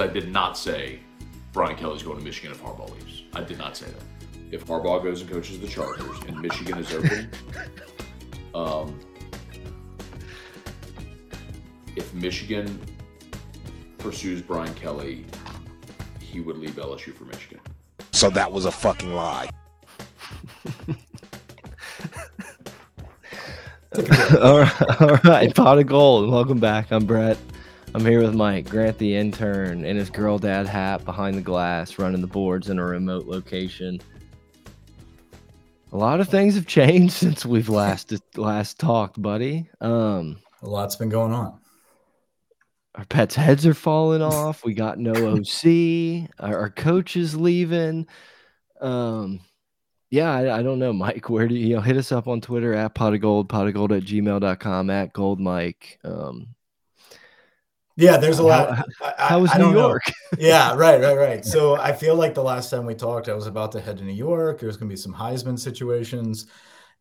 But I did not say Brian Kelly's going to Michigan if Harbaugh leaves. I did not say that. If Harbaugh goes and coaches the Chargers and Michigan is open, um, if Michigan pursues Brian Kelly, he would leave LSU for Michigan. So that was a fucking lie. all right, all right, pot of gold. Welcome back. I'm Brett. I'm here with Mike Grant, the intern, in his girl dad hat behind the glass, running the boards in a remote location. A lot of things have changed since we've last last talked, buddy. Um, a lot's been going on. Our pets' heads are falling off. We got no OC. Our, our coach is leaving. Um, yeah, I, I, don't know, Mike. Where do you, you know hit us up on Twitter at pot of gold, pot of gold at gmail.com at gold Mike. Um, yeah, there's a lot. How, I, how was New York? yeah, right, right, right. So I feel like the last time we talked, I was about to head to New York. There's going to be some Heisman situations.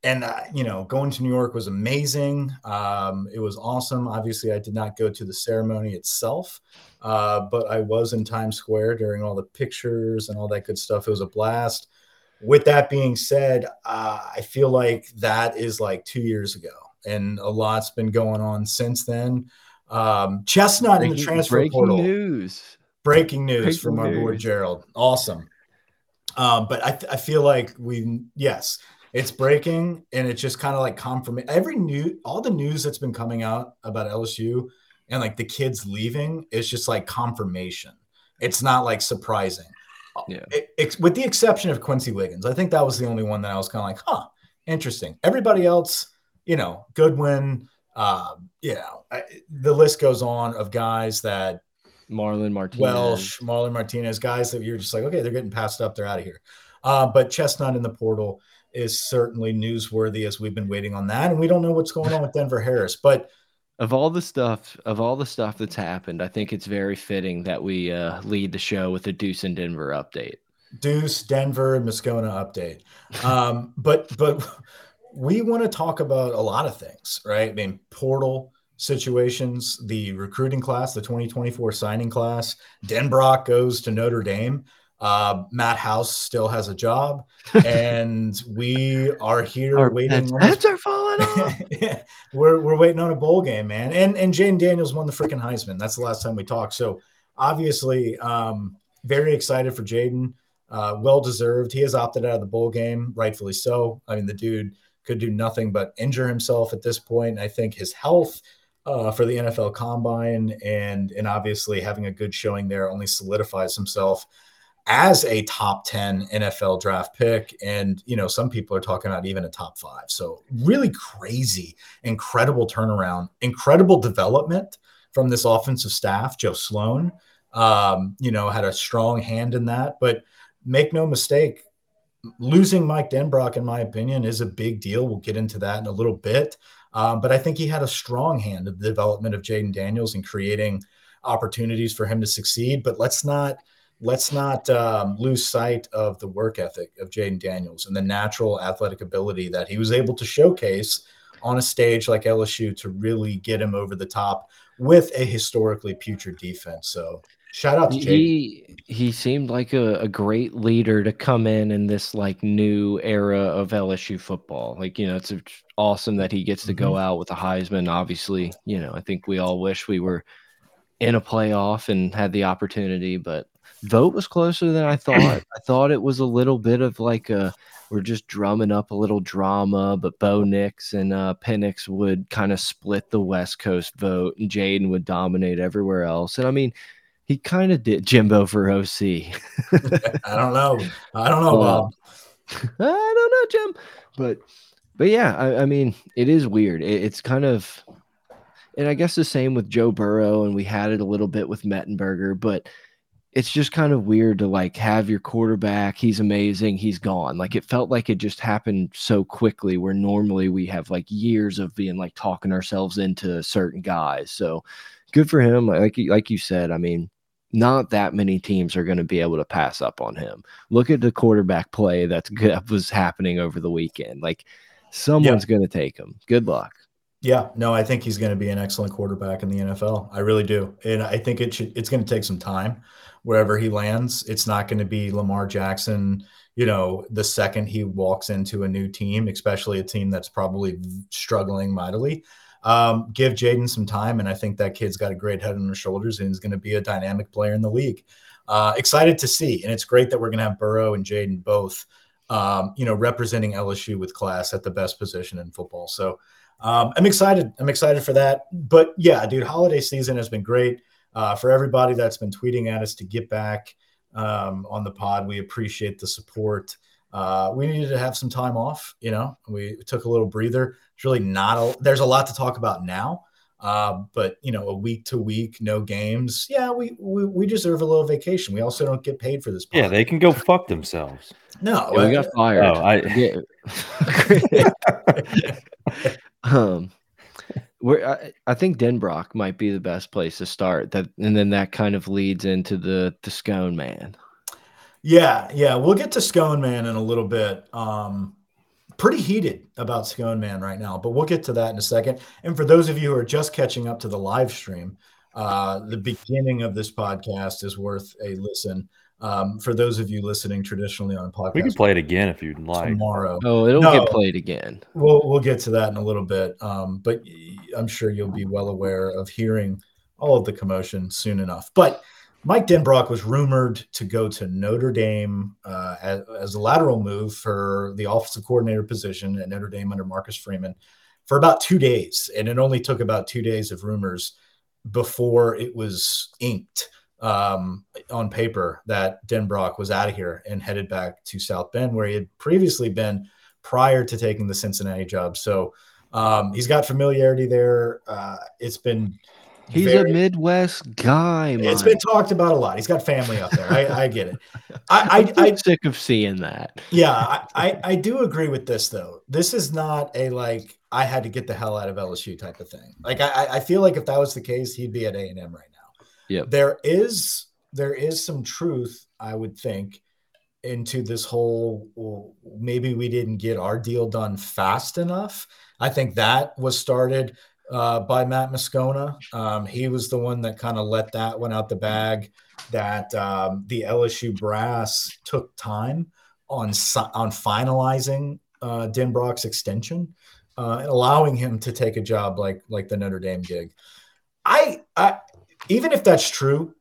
And, uh, you know, going to New York was amazing. Um, it was awesome. Obviously, I did not go to the ceremony itself, uh, but I was in Times Square during all the pictures and all that good stuff. It was a blast with that being said, uh, I feel like that is like two years ago, and a lot's been going on since then. Um, Chestnut breaking, in the transfer breaking portal. News. Breaking news breaking from our boy Gerald. Awesome. Um, but I, I feel like we yes, it's breaking, and it's just kind of like confirmation. Every new all the news that's been coming out about LSU and like the kids leaving is just like confirmation. It's not like surprising. Yeah. It, with the exception of Quincy Wiggins, I think that was the only one that I was kind of like, huh, interesting. Everybody else, you know, Goodwin, uh, you know, I, the list goes on of guys that Marlon Martinez, Welsh, Marlon Martinez, guys that you're just like, okay, they're getting passed up, they're out of here. Uh, but Chestnut in the portal is certainly newsworthy as we've been waiting on that, and we don't know what's going on with Denver Harris, but of all the stuff of all the stuff that's happened, I think it's very fitting that we uh, lead the show with a Deuce and Denver update. Deuce, Denver, Moscona update. Um, but but we want to talk about a lot of things, right? I mean, portal situations, the recruiting class, the 2024 signing class. Denbrock goes to Notre Dame. Uh, Matt House still has a job, and we are here Our waiting. Heads are falling off. yeah, we're we're waiting on a bowl game, man. And and Jayden Daniels won the freaking Heisman. That's the last time we talked. So obviously, um, very excited for Jayden. Uh, well deserved. He has opted out of the bowl game, rightfully so. I mean, the dude could do nothing but injure himself at this point. I think his health uh, for the NFL Combine and and obviously having a good showing there only solidifies himself as a top 10 NFL draft pick. And, you know, some people are talking about even a top five. So, really crazy, incredible turnaround, incredible development from this offensive staff. Joe Sloan, um, you know, had a strong hand in that. But make no mistake, losing Mike Denbrock, in my opinion, is a big deal. We'll get into that in a little bit. Um, but I think he had a strong hand in the development of Jayden Daniels and creating opportunities for him to succeed. But let's not let's not um, lose sight of the work ethic of Jayden Daniels and the natural athletic ability that he was able to showcase on a stage like LSU to really get him over the top with a historically putrid defense. So shout out to Jayden. He he seemed like a, a great leader to come in in this like new era of LSU football. Like you know, it's awesome that he gets to go mm-hmm. out with a Heisman. Obviously, you know, I think we all wish we were in a playoff and had the opportunity, but vote was closer than I thought. I thought it was a little bit of like a we're just drumming up a little drama, but Bo Nix and uh, Penix would kind of split the West Coast vote, and Jayden would dominate everywhere else. And I mean, he kind of did Jimbo for OC. I don't know. I don't know, Bob. I don't know, Jim. But but yeah, I, I mean, it is weird. It, it's kind of, and I guess the same with Joe Burrow, and we had it a little bit with Mettenberger, but it's just kind of weird to like have your quarterback he's amazing he's gone like it felt like it just happened so quickly where normally we have like years of being like talking ourselves into certain guys so good for him like like you said i mean not that many teams are going to be able to pass up on him look at the quarterback play that's that was happening over the weekend like someone's going to take him good luck Yeah, no, I think he's going to be an excellent quarterback in the NFL. I really do, and I think it should. It's going to take some time wherever he lands. It's not going to be Lamar Jackson. You know, the second he walks into a new team, especially a team that's probably struggling mightily, um, give Jayden some time, and I think that kid's got a great head on his shoulders and he's going to be a dynamic player in the league. Uh, excited to see, and it's great that we're going to have Burrow and Jayden both, um, you know, representing LSU with class at the best position in football. So um, I'm excited. I'm excited for that. But yeah, dude, holiday season has been great uh, for everybody that's been tweeting at us to get back um, on the pod. We appreciate the support. Uh, we needed to have some time off. You know, we took a little breather. It's really not. A, there's a lot to talk about now. Uh, but you know, a week to week, no games. Yeah, we, we we deserve a little vacation. We also don't get paid for this. Pod. Yeah, they can go fuck themselves. No, yeah, we got fired. Oh, I... um, where I, I, think Denbrock might be the best place to start. That and then that kind of leads into the the Scone Man. Yeah, yeah, we'll get to Scone Man in a little bit. Um, pretty heated about Scone Man right now, but we'll get to that in a second. And for those of you who are just catching up to the live stream, uh, the beginning of this podcast is worth a listen. Um, for those of you listening traditionally on a podcast, we can play it again if you'd like. Tomorrow. Oh, it'll no, get played again. We'll we'll get to that in a little bit. Um, but I'm sure you'll be well aware of hearing all of the commotion soon enough. But Mike Denbrock was rumored to go to Notre Dame uh, as, as, a lateral move for the offensive coordinator position at Notre Dame under Marcus Freeman for about two days, and it only took about two days of rumors before it was inked um, on paper that Denbrock was out of here and headed back to South Bend, where he had previously been prior to taking the Cincinnati job. So um, he's got familiarity there. Uh, it's been he's very, a Midwest guy. It's been talked about a lot. He's got family up there. I, I get it. I, I, am sick of seeing that. Yeah, I, I, I do agree with this though. This is not a like I had to get the hell out of LSU type of thing. Like I, I feel like if that was the case, he'd be at A and M right now. Yeah. There is there is some truth, I would think, into this whole well, maybe we didn't get our deal done fast enough. I think that was started uh, by Matt Moscona. Um, he was the one that kind of let that one out the bag. That um, the LSU brass took time on on finalizing uh, Denbrock's extension uh, and allowing him to take a job like like the Notre Dame gig. I, I even if that's true,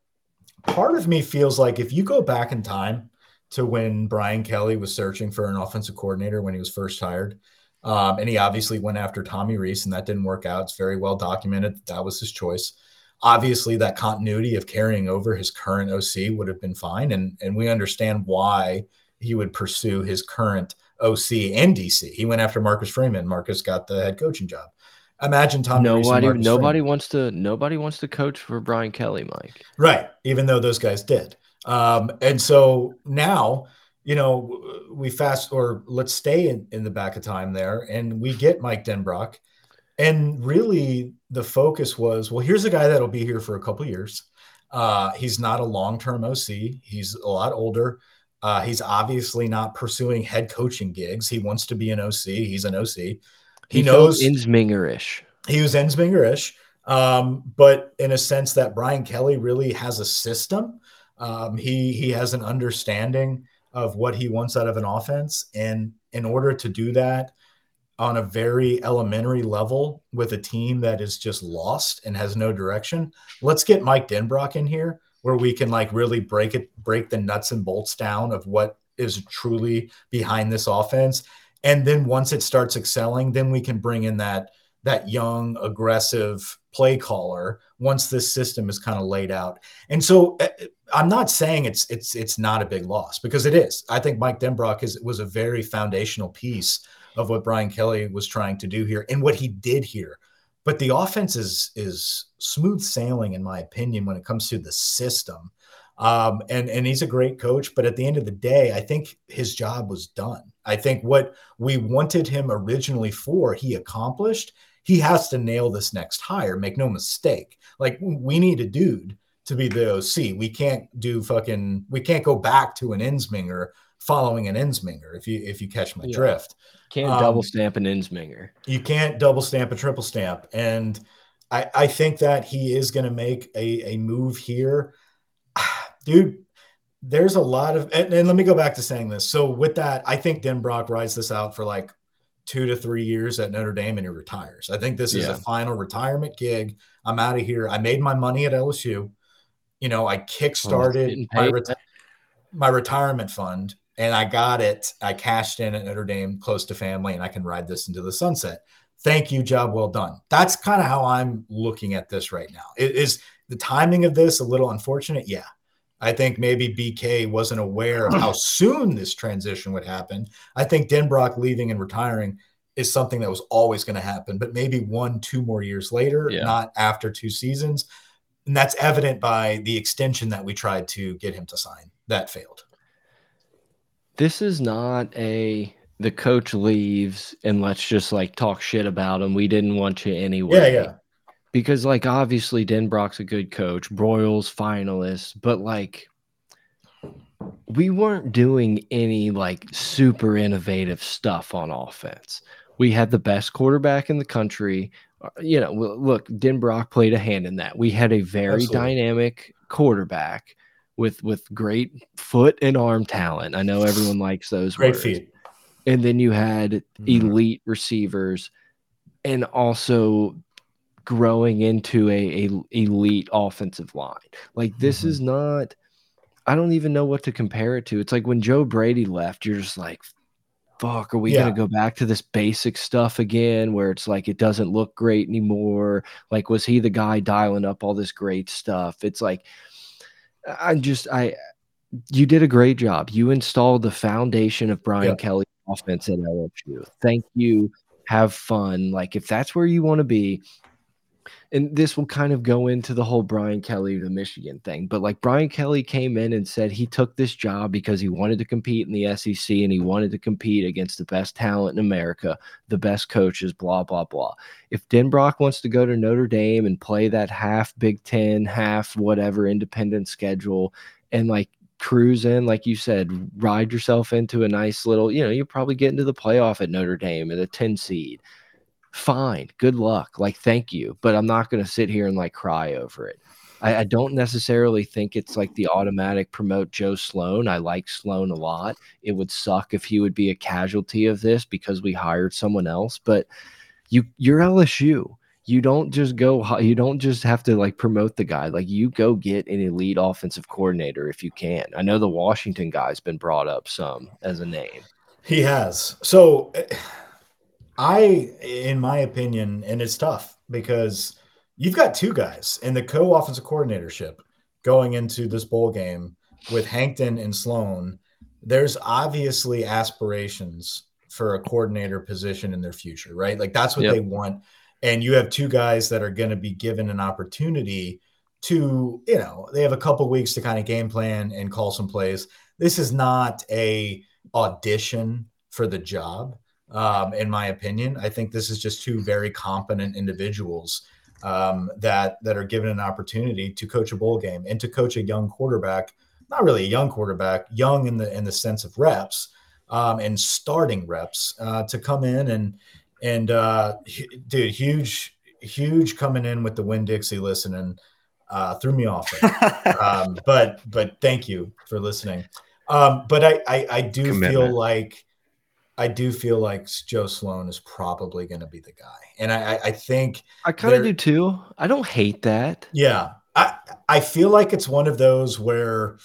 part of me feels like if you go back in time to when Brian Kelly was searching for an offensive coordinator when he was first hired, um, and he obviously went after Tommy Rees, and that didn't work out. It's very well documented that, that was his choice. Obviously, that continuity of carrying over his current OC would have been fine, and and we understand why he would pursue his current OC and DC. He went after Marcus Freeman. Marcus got the head coaching job. Imagine Tom. Nobody, nobody wants to. Nobody wants to coach for Brian Kelly, Mike. Right. Even though those guys did, um, and so now, you know, we fast or let's stay in, in the back of time there, and we get Mike Denbrock, and really the focus was, well, here's a guy that'll be here for a couple years. Uh, he's not a long-term OC. He's a lot older. Uh, he's obviously not pursuing head coaching gigs. He wants to be an OC. He's an OC. He, he knows Ensminger-ish. He was Ensminger-ish, um, but in a sense that Brian Kelly really has a system. Um, he he has an understanding of what he wants out of an offense, and in order to do that on a very elementary level with a team that is just lost and has no direction, let's get Mike Denbrock in here where we can like really break it, break the nuts and bolts down of what is truly behind this offense. And then once it starts excelling then we can bring in that that young aggressive play caller once this system is kind of laid out. And so uh, i'm not saying it's it's it's not a big loss because it is i think mike denbrock is was a very foundational piece of what brian kelly was trying to do here and what he did here but the offense is is smooth sailing in my opinion when it comes to the system um, and and he's a great coach but at the end of the day i think his job was done I think what we wanted him originally for, he accomplished. He has to nail this next hire. Make no mistake. Like we need a dude to be the OC. We can't do fucking. We can't go back to an Ensminger following an Ensminger. If you if you catch my Yeah. drift, Can't Um, double stamp an Ensminger. you can't double stamp a triple stamp. And I, I think that he is going to make a, a move here. Dude, there's a lot of, and, and let me go back to saying this. So, with that, I think Denbrock rides this out for like two to three years at Notre Dame and he retires. I think this is Yeah. a final retirement gig. I'm out of here. I made my money at LSU. You know, I kickstarted my, reti- my retirement fund and I got it. I cashed in at Notre Dame close to family and I can ride this into the sunset. Thank you, job well done. That's kind of how I'm looking at this right now. It is the timing of this a little unfortunate? Yeah. I think maybe BK wasn't aware of how soon this transition would happen. I think Denbrock leaving and retiring is something that was always going to happen, but maybe one, two more years later, Yeah. not after two seasons. And that's evident by the extension that we tried to get him to sign. That failed. This is not a the coach leaves and let's just like talk shit about him. We didn't want you anyway. Yeah, yeah. Because like obviously Denbrock's a good coach, Broyles finalist, but like we weren't doing any like super innovative stuff on offense. We had the best quarterback in the country. Uh, You know, look, Denbrock played a hand in that. We had a very Absolutely. dynamic quarterback with with great foot and arm talent. I know everyone likes those Great words feat. and then you had Mhm. elite receivers and also growing into a, a elite offensive line like this Mhm. is not i don't even know what to compare it to it's like when joe brady left you're just like fuck are we Yeah. gonna go back to this basic stuff again where it's like it doesn't look great anymore like was he the guy dialing up all this great stuff it's like I'm just i you did a great job. You installed the foundation of Brian Yeah. Kelly offense at LSU. Thank you. Have fun. Like if that's where you want to be. And this will kind of go into the whole Brian Kelly the Michigan thing. But like Brian Kelly came in and said he took this job because he wanted to compete in the SEC and he wanted to compete against the best talent in America, the best coaches, blah, blah, blah. If Denbrock wants to go to Notre Dame and play that half Big Ten, half whatever independent schedule and like cruise in, like you said, ride yourself into a nice little, you know, you probably get into the playoff at Notre Dame at a 10 seed. Fine. Good luck. Like, thank you. But I'm not going to sit here and like cry over it. I, I don't necessarily think it's like the automatic promote Joe Sloan. I like Sloan a lot. It would suck if he would be a casualty of this because we hired someone else. But you, you're LSU you don't just go you don't just have to like promote the guy like you go get an elite offensive coordinator if you can i know the washington guy's been brought up some as a name He has. So eh, I, in my opinion, and it's tough because you've got two guys in the co-offensive coordinatorship going into this bowl game with Hankton and Sloan. There's obviously aspirations for a coordinator position in their future, right? Like that's what Yep. they want. And you have two guys that are going to be given an opportunity to, you know, they have a couple weeks to kind of game plan and call some plays. This is not a audition for the job, um, in my opinion. I think this is just two very competent individuals um, that that are given an opportunity to coach a bowl game and to coach a young quarterback. Not really a young quarterback, young in the in the sense of reps um, and starting reps uh, to come in and and uh, dude, huge, huge coming in with the Win Dixie listening uh, threw me off. um, but but thank you for listening. Um, but I I, I do feel like I do feel like Joe Sloan is probably going to be the guy, and I I, I think i kind of do too i don't hate that yeah I I feel like it's one of those where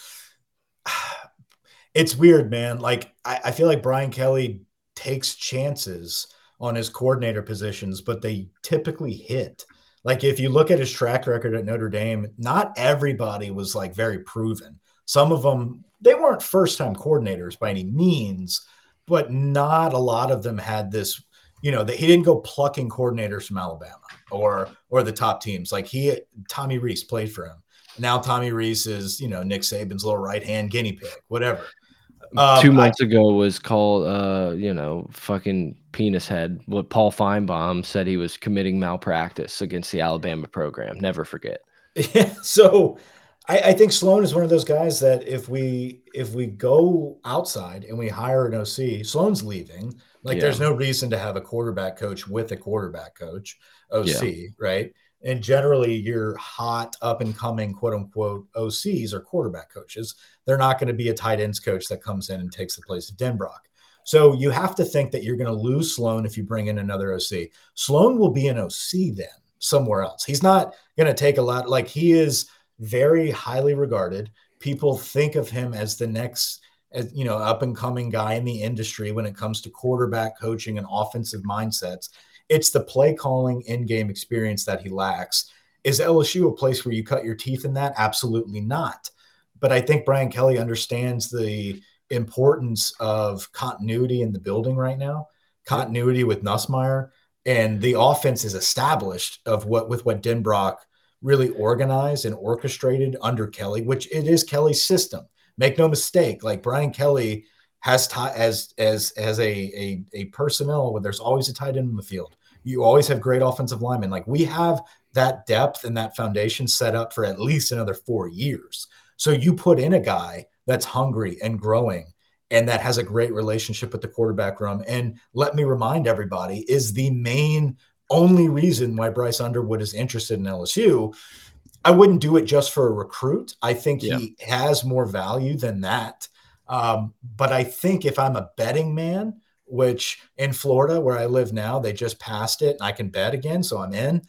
it's weird, man. Like I, I feel like Brian Kelly takes chances on his coordinator positions, but they typically hit. Like if you look at his track record at Notre Dame, not everybody was like very proven. Some of them they weren't first time coordinators by any means, but not a lot of them had this. You know, that he didn't go plucking coordinators from Alabama or or the top teams. Like he, Tommy Rees played for him. Now Tommy Rees is, you know, Nick Saban's little right hand guinea pig, whatever. Um, two I- months ago was called uh you know fucking penis head what paul finebaum said he was committing malpractice against the alabama program never forget Yeah, so I, I think Sloan is one of those guys that if we if we go outside and we hire an OC, Sloan's leaving. Like, Yeah. there's no reason to have a quarterback coach with a quarterback coach, OC, Yeah. right? And generally, your hot up and coming quote unquote OCs are quarterback coaches. They're not going to be a tight ends coach that comes in and takes the place of Denbrock. So you have to think that you're going to lose Sloan if you bring in another OC. Sloan will be an OC then somewhere else. He's not going to take a lot. Like he is very highly regarded. People think of him as the next, as you know, up and coming guy in the industry when it comes to quarterback coaching and offensive mindsets. It's the play calling in game experience that he lacks. Is LSU a place where you cut your teeth in that? Absolutely not. But I think Brian Kelly understands the importance of continuity in the building right now, continuity with Nussmeier, and the offense is established of what with what Denbrock really organized and orchestrated under Kelly, which it is Kelly's system. Make no mistake, like Brian Kelly has ti as as as a, a a personnel where there's always a tight end in the field. You always have great offensive linemen. Like we have that depth and that foundation set up for at least another four years. So you put in a guy that's hungry and growing and that has a great relationship with the quarterback room. And let me remind everybody, is the main only reason why Bryce Underwood is interested in LSU. I wouldn't do it just for a recruit. I think Yeah. he has more value than that. Um, but I think if I'm a betting man, which in Florida, where I live now, they just passed it and I can bet again. So I'm in.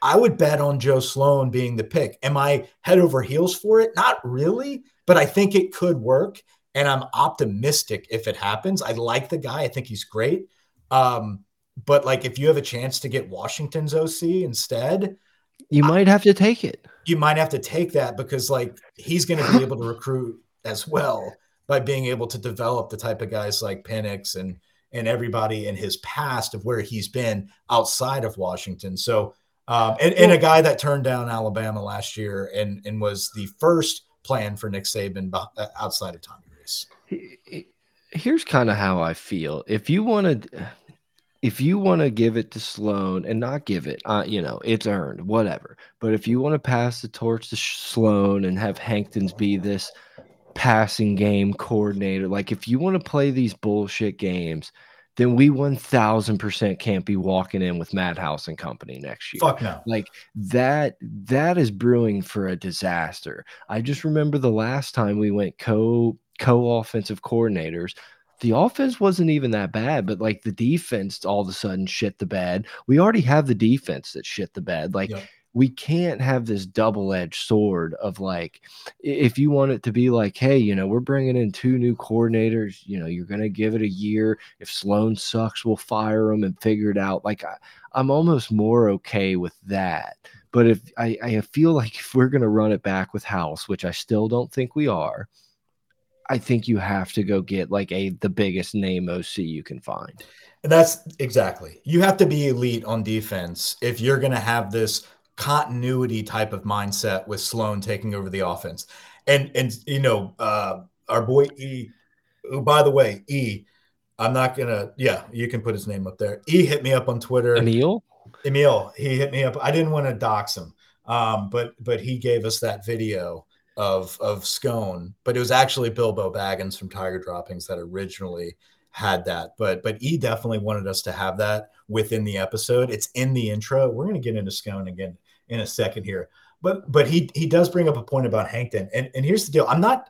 I would bet on Joe Sloan being the pick. Am I head over heels for it? Not really, but I think it could work. And I'm optimistic if it happens. I like the guy. I think he's great. Um, but like if you have a chance to get Washington's OC instead, You might have to take it. you might have to take that because like he's going to be able to recruit as well by being able to develop the type of guys like Penix and and everybody in his past of where he's been outside of Washington. So um, and, and a guy that turned down Alabama last year and and was the first plan for Nick Saban beh- outside of Tommy Rees. Here's kind of how I feel. If you want to, if you want to give it to Sloan and not give it, uh, you know, it's earned, whatever. But if you want to pass the torch to Sloan and have Hankton's be this passing game coordinator, like if you want to play these bullshit games, then we 1000% can't be walking in with Matt House and company next year Fuck no. like that that is brewing for a disaster i just remember the last time we went co co offensive coordinators the offense wasn't even that bad but like the defense all of a sudden shit the bed. We already have the defense that shit the bed. Like Yep. we can't have this double-edged sword of like if you want it to be like hey you know we're bringing in two new coordinators you know you're going to give it a year. If sloan sucks we'll fire him and figure it out. Like I, i'm almost more okay with that. But if I, I feel like if we're going to run it back with house which i still don't think we are i think you have to go get like a the biggest name oc you can find And that's exactly. You have to be elite on defense if you're going to have this continuity type of mindset with Sloan taking over the offense. And and you know, uh our boy E, who by the way, E, I'm not gonna yeah, you can put his name up there. E hit me up on Twitter. emil Emil, he hit me up. I didn't want to dox him, um, but but he gave us that video of of Scone, but it was actually Bilbo Baggins from Tiger Droppings that originally had that. But but he definitely wanted us to have that within the episode. It's in the intro. We're gonna get into Scone again in a second here. But but he he does bring up a point about Hankton. And and here's the deal. I'm not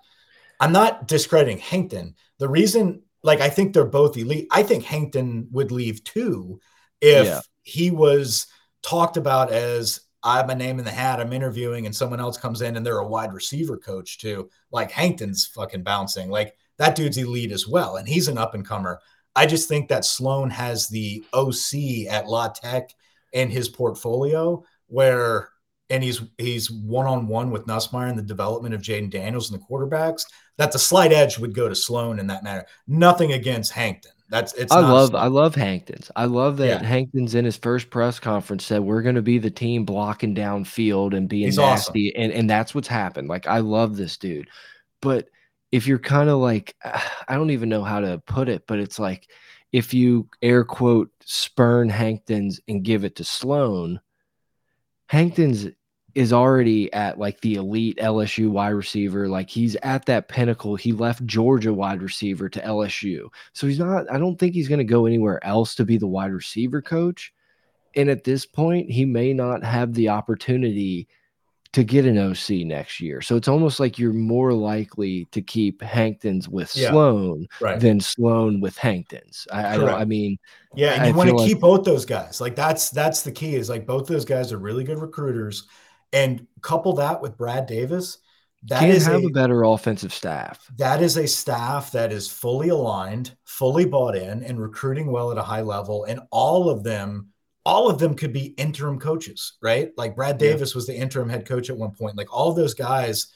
I'm not discrediting Hankton. The reason, like, I think they're both elite. I think Hankton would leave too if Yeah. he was talked about as I have my name in the hat, I'm interviewing, and someone else comes in and they're a wide receiver coach too. Like Hankton's fucking bouncing. Like that dude's elite as well. And he's an up and comer. I just think that Sloan has the OC at La Tech in his portfolio where and he's he's one on one with Nussmeier in the development of Jayden Daniels and the quarterbacks. That the slight edge would go to Sloan in that matter. Nothing against Hankton. That's it's. I love I love Hankton's. I love that Yeah. Hankton's in his first press conference said we're going to be the team blocking downfield and being He's awesome. nasty, and and that's what's happened. Like I love this dude, but if you're kind of like I don't even know how to put it, but it's like if you air quote spurn Hankton's and give it to Sloan, Hankton's is already at like the elite LSU wide receiver. Like he's at that pinnacle. He left Georgia wide receiver to LSU. So he's not, I don't think he's going to go anywhere else to be the wide receiver coach. And at this point, he may not have the opportunity to get an OC next year. So it's almost like you're more likely to keep Hankton's with Yeah. Sloan Right. than Sloan with Hankton's. I, I don't, I mean, Yeah, and I you want to feel like- keep both those guys. Like that's that's the key. Is like both those guys are really good recruiters, and couple that with Brad Davis. That can't is have a, a better offensive staff. that is a staff that is fully aligned, fully bought in, and recruiting well at a high level. And all of them, all of them could be interim coaches, right? Like Brad Yeah. Davis was the interim head coach at one point. Like all of those guys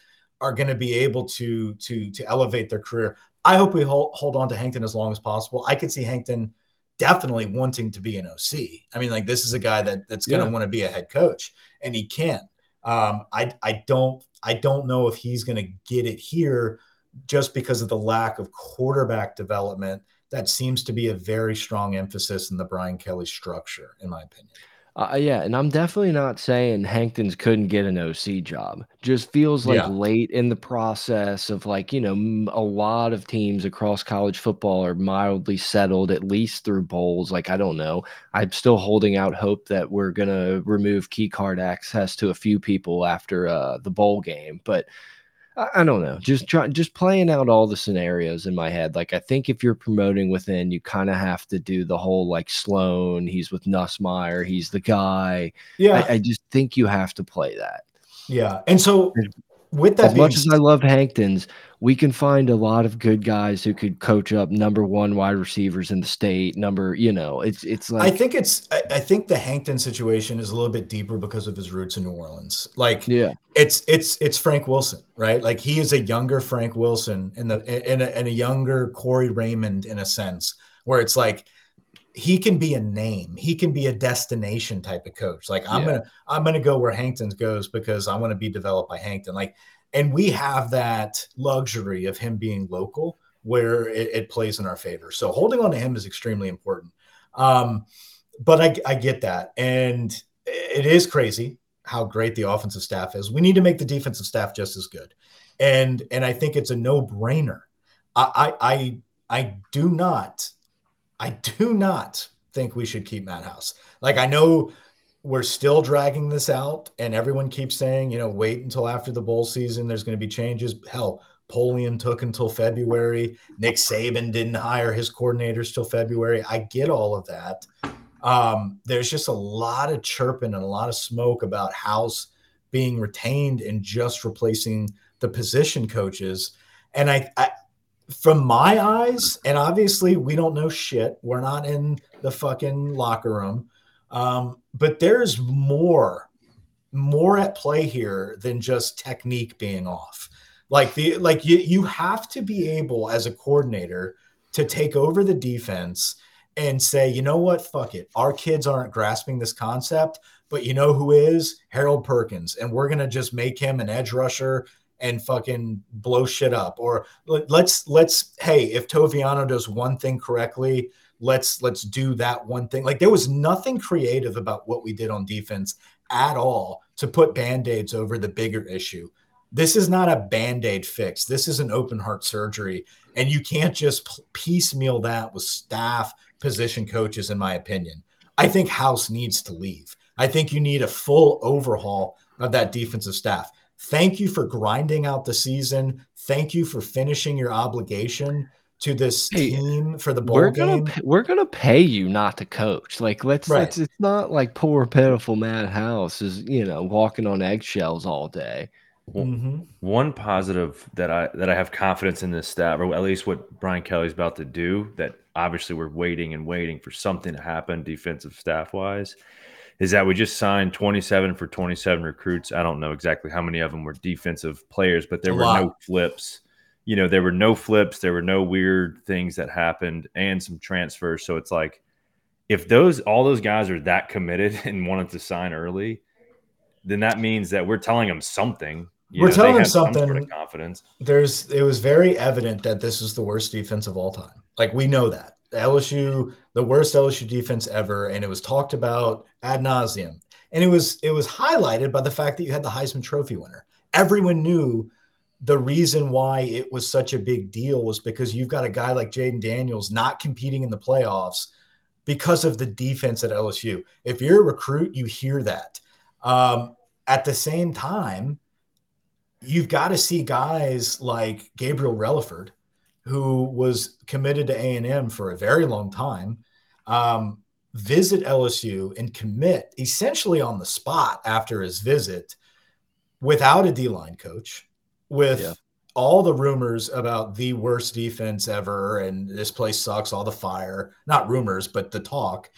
are going to be able to to to elevate their career. I hope we hold, hold on to Hankton as long as possible. I could see Hankton definitely wanting to be an OC. I mean, like this is a guy that that's going to Yeah. want to be a head coach, and he can. Um, I I don't I don't know if he's going to get it here just because of the lack of quarterback development. That seems to be a very strong emphasis in the Brian Kelly structure, in my opinion. Uh, yeah, and I'm definitely not saying Hankton's couldn't get an OC job. Just feels like Yeah. late in the process of like, you know, a lot of teams across college football are mildly settled, at least through bowls. Like, I don't know. I'm still holding out hope that we're going to remove key card access to a few people after uh, the bowl game. But I, I don't know. Just try, just playing out all the scenarios in my head. Like I think if you're promoting within, you kind of have to do the whole like Sloan. He's with Nussmeier. He's the guy. Yeah, I, I just think you have to play that. yeah. And so, with that As much as I love Hankton's, we can find a lot of good guys who could coach up number one wide receivers in the state. Number, you know, it's it's like I think it's I, I think the Hankton situation is a little bit deeper because of his roots in New Orleans. Like yeah, it's it's it's Frank Wilson, right? Like he is a younger Frank Wilson and the and a, and a younger Corey Raymond in a sense, where it's like he can be a name, he can be a destination type of coach. Like I'm Yeah. gonna I'm gonna go where Hankton goes because I want to be developed by Hankton. Like, and we have that luxury of him being local where it, it plays in our favor. So holding on to him is extremely important. Um, but I, I get that, and it is crazy how great the offensive staff is. We need to make the defensive staff just as good, and and I think it's a no brainer. I I I, I do not, I do not think we should keep Matt House. Like I know we're still dragging this out, and everyone keeps saying, you know, wait until after the bowl season. There's going to be changes. Hell, Polian took until February. Nick Saban didn't hire his coordinators till February. I get all of that. Um, there's just a lot of chirping and a lot of smoke about House being retained and just replacing the position coaches. And I, I from my eyes, and obviously we don't know shit. We're not in the fucking locker room. Um, but there's more, more at play here than just technique being off. Like the like you you have to be able as a coordinator to take over the defense and say, you know what, fuck it. Our kids aren't grasping this concept, but you know who is? Harold Perkins. And we're gonna just make him an edge rusher and fucking blow shit up. Or let- let's let's hey, if Toviano does one thing correctly, let's let's do that one thing. Like there was nothing creative about what we did on defense at all to put band-aids over the bigger issue. This is not a band-aid fix. This is an open heart surgery. And you can't just piecemeal that with staff position coaches, in my opinion. I think House needs to leave. I think you need a full overhaul of that defensive staff. Thank you for grinding out the season. Thank you for finishing your obligation to this Hey, team for the bowl we're game. gonna p- we're gonna pay you not to coach. Like let's Right. let's. It's not like poor pitiful Matt House is you know walking on eggshells all day. Mhm. One positive that I that I have confidence in this staff, or at least what Brian Kelly's about to do, that obviously we're waiting and waiting for something to happen defensive staff wise, is that we just signed 27 for 27 recruits. I don't know exactly how many of them were defensive players, but there A were lot. no flips. You know, there were no flips, there were no weird things that happened, and some transfers. So it's like if those all those guys are that committed and wanted to sign early, then that means that we're telling them something. You We're know, telling them have some sort something. of confidence. there's it was very evident that this was the worst defense of all time. Like we know that LSU, the worst LSU defense ever, and it was talked about ad nauseum. And it was it was highlighted by the fact that you had the Heisman Trophy winner. Everyone knew the reason why it was such a big deal was because you've got a guy like Jayden Daniels not competing in the playoffs because of the defense at LSU. If you're a recruit, you hear that. Um, at the same time, you've got to see guys like Gabriel Reliford, who was committed to A&M for a very long time, um, visit LSU and commit essentially on the spot after his visit without a D-line coach, with yeah. all the rumors about the worst defense ever and this place sucks, all the fire, not rumors, but the talk.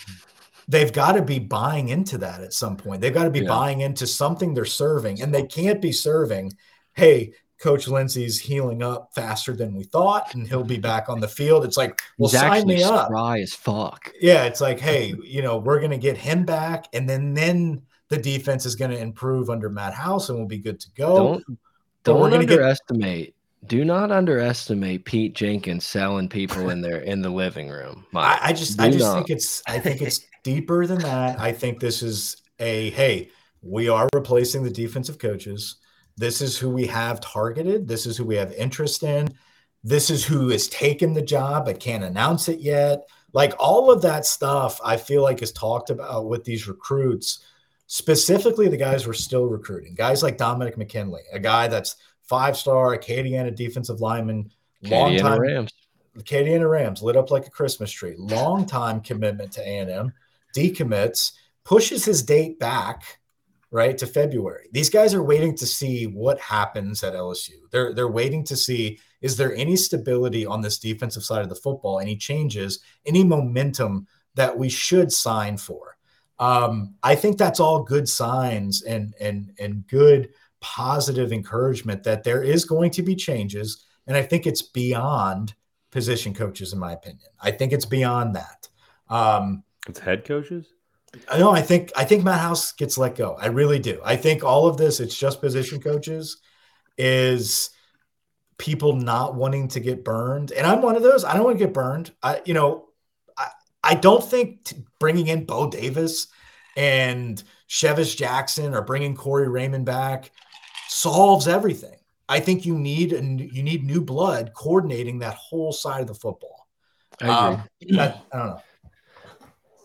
They've got to be buying into that at some point. They've got to be yeah. buying into something they're serving, and they can't be serving, hey, Coach Lindsey's healing up faster than we thought, and he'll be back on the field. It's like, well, He's sign me up. Dry as fuck. Yeah, it's like, hey, you know, we're gonna get him back, and then then the defense is gonna improve under Matt House, and we'll be good to go. Don't don't underestimate. Get... Do not underestimate Pete Jenkins selling people in their in the living room. I, I, just, Do I just not. think it's, I think it's deeper than that. I think this is a hey, we are replacing the defensive coaches this is who we have targeted. This is who we have interest in. This is who has taken the job but can't announce it yet. Like all of that stuff, I feel like is talked about with these recruits, specifically the guys we're still recruiting. Guys like Dominick McKinley, a guy that's five star Acadiana defensive lineman, long time Rams. Acadiana Rams lit up like a Christmas tree. Long time commitment to A&M, decommits, pushes his date back right to February. These guys are waiting to see what happens at LSU. They're they're waiting to see is there any stability on this defensive side of the football, any changes, any momentum that we should sign for. Um, I think that's all good signs and and and good positive encouragement that there is going to be changes. And I think it's beyond position coaches, in my opinion. I think it's beyond that. Um, it's head coaches. No, I think I think Matt House gets let go. I really do. I think all of this, it's just position coaches, is people not wanting to get burned. And I'm one of those. I don't want to get burned. I, you know, I, I don't think t- bringing in Bo Davis and Chevis Jackson or bringing Corey Raymond back solves everything. I think you need and you need new blood coordinating that whole side of the football. I, um, I, I don't know.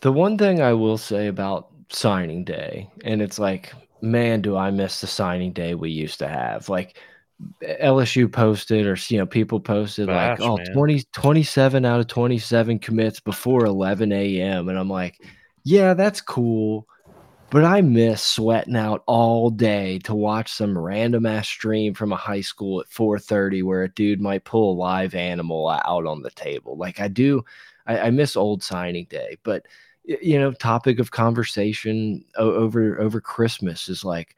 The one thing I will say about signing day, and it's like, man, do I miss the signing day we used to have. Like LSU posted, or you know, people posted Gosh, like, oh, 20, 27 out of 27 commits before 11 a.m. And I'm like, yeah, that's cool. But I miss sweating out all day to watch some random ass stream from a high school at 4:30 where a dude might pull a live animal out on the table. Like I do, I, I miss old signing day. But you know topic of conversation over over christmas is like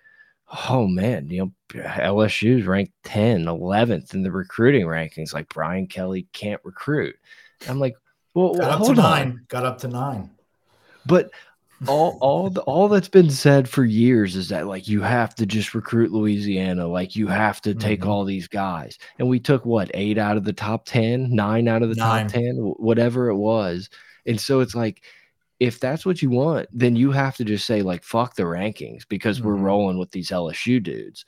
oh man you know lsu's ranked 10 11th in the recruiting rankings like brian kelly can't recruit i'm like well got up hold to on. nine got up to nine but all all the, all that's been said for years is that like you have to just recruit louisiana like you have to take mm -hmm. all these guys and we took what eight out of the top 10 nine out of the nine. top 10 whatever it was and so it's like if that's what you want, then you have to just say like fuck the rankings because mm-hmm. we're rolling with these LSU dudes.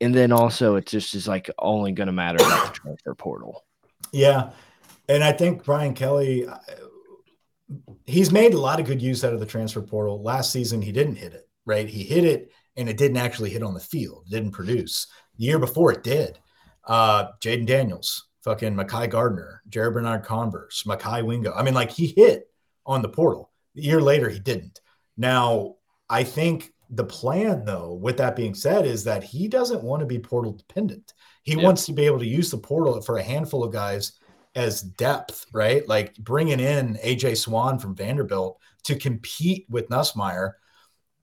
And then also it just is like only going to matter about the transfer portal. Yeah. And I think Brian Kelly uh, he's made a lot of good use out of the transfer portal. Last season he didn't hit it, right? He hit it and it didn't actually hit on the field. It didn't produce. The year before it did. Uh Jayden Daniels, fucking Mekhi Garner, Jared Bernard Converse, Mekhi Wingo. I mean, like he hit on the portal. A year later, he didn't. Now, I think the plan, though, with that being said, is that he doesn't want to be portal dependent. He yeah. wants to be able to use the portal for a handful of guys as depth, right? Like bringing in AJ Swann from Vanderbilt to compete with Nussmeier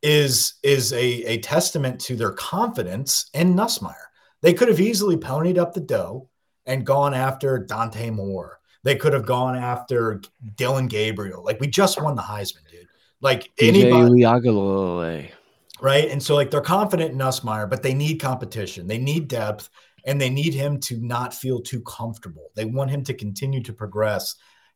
is is a, a testament to their confidence in Nussmeier. They could have easily ponied up the dough and gone after Dante Moore they could have gone after Dillon Gabriel. Like we just won the Heisman, dude. Like anybody, right? And so like they're confident in Nussmeier, but they need competition. They need depth, and they need him to not feel too comfortable. They want him to continue to progress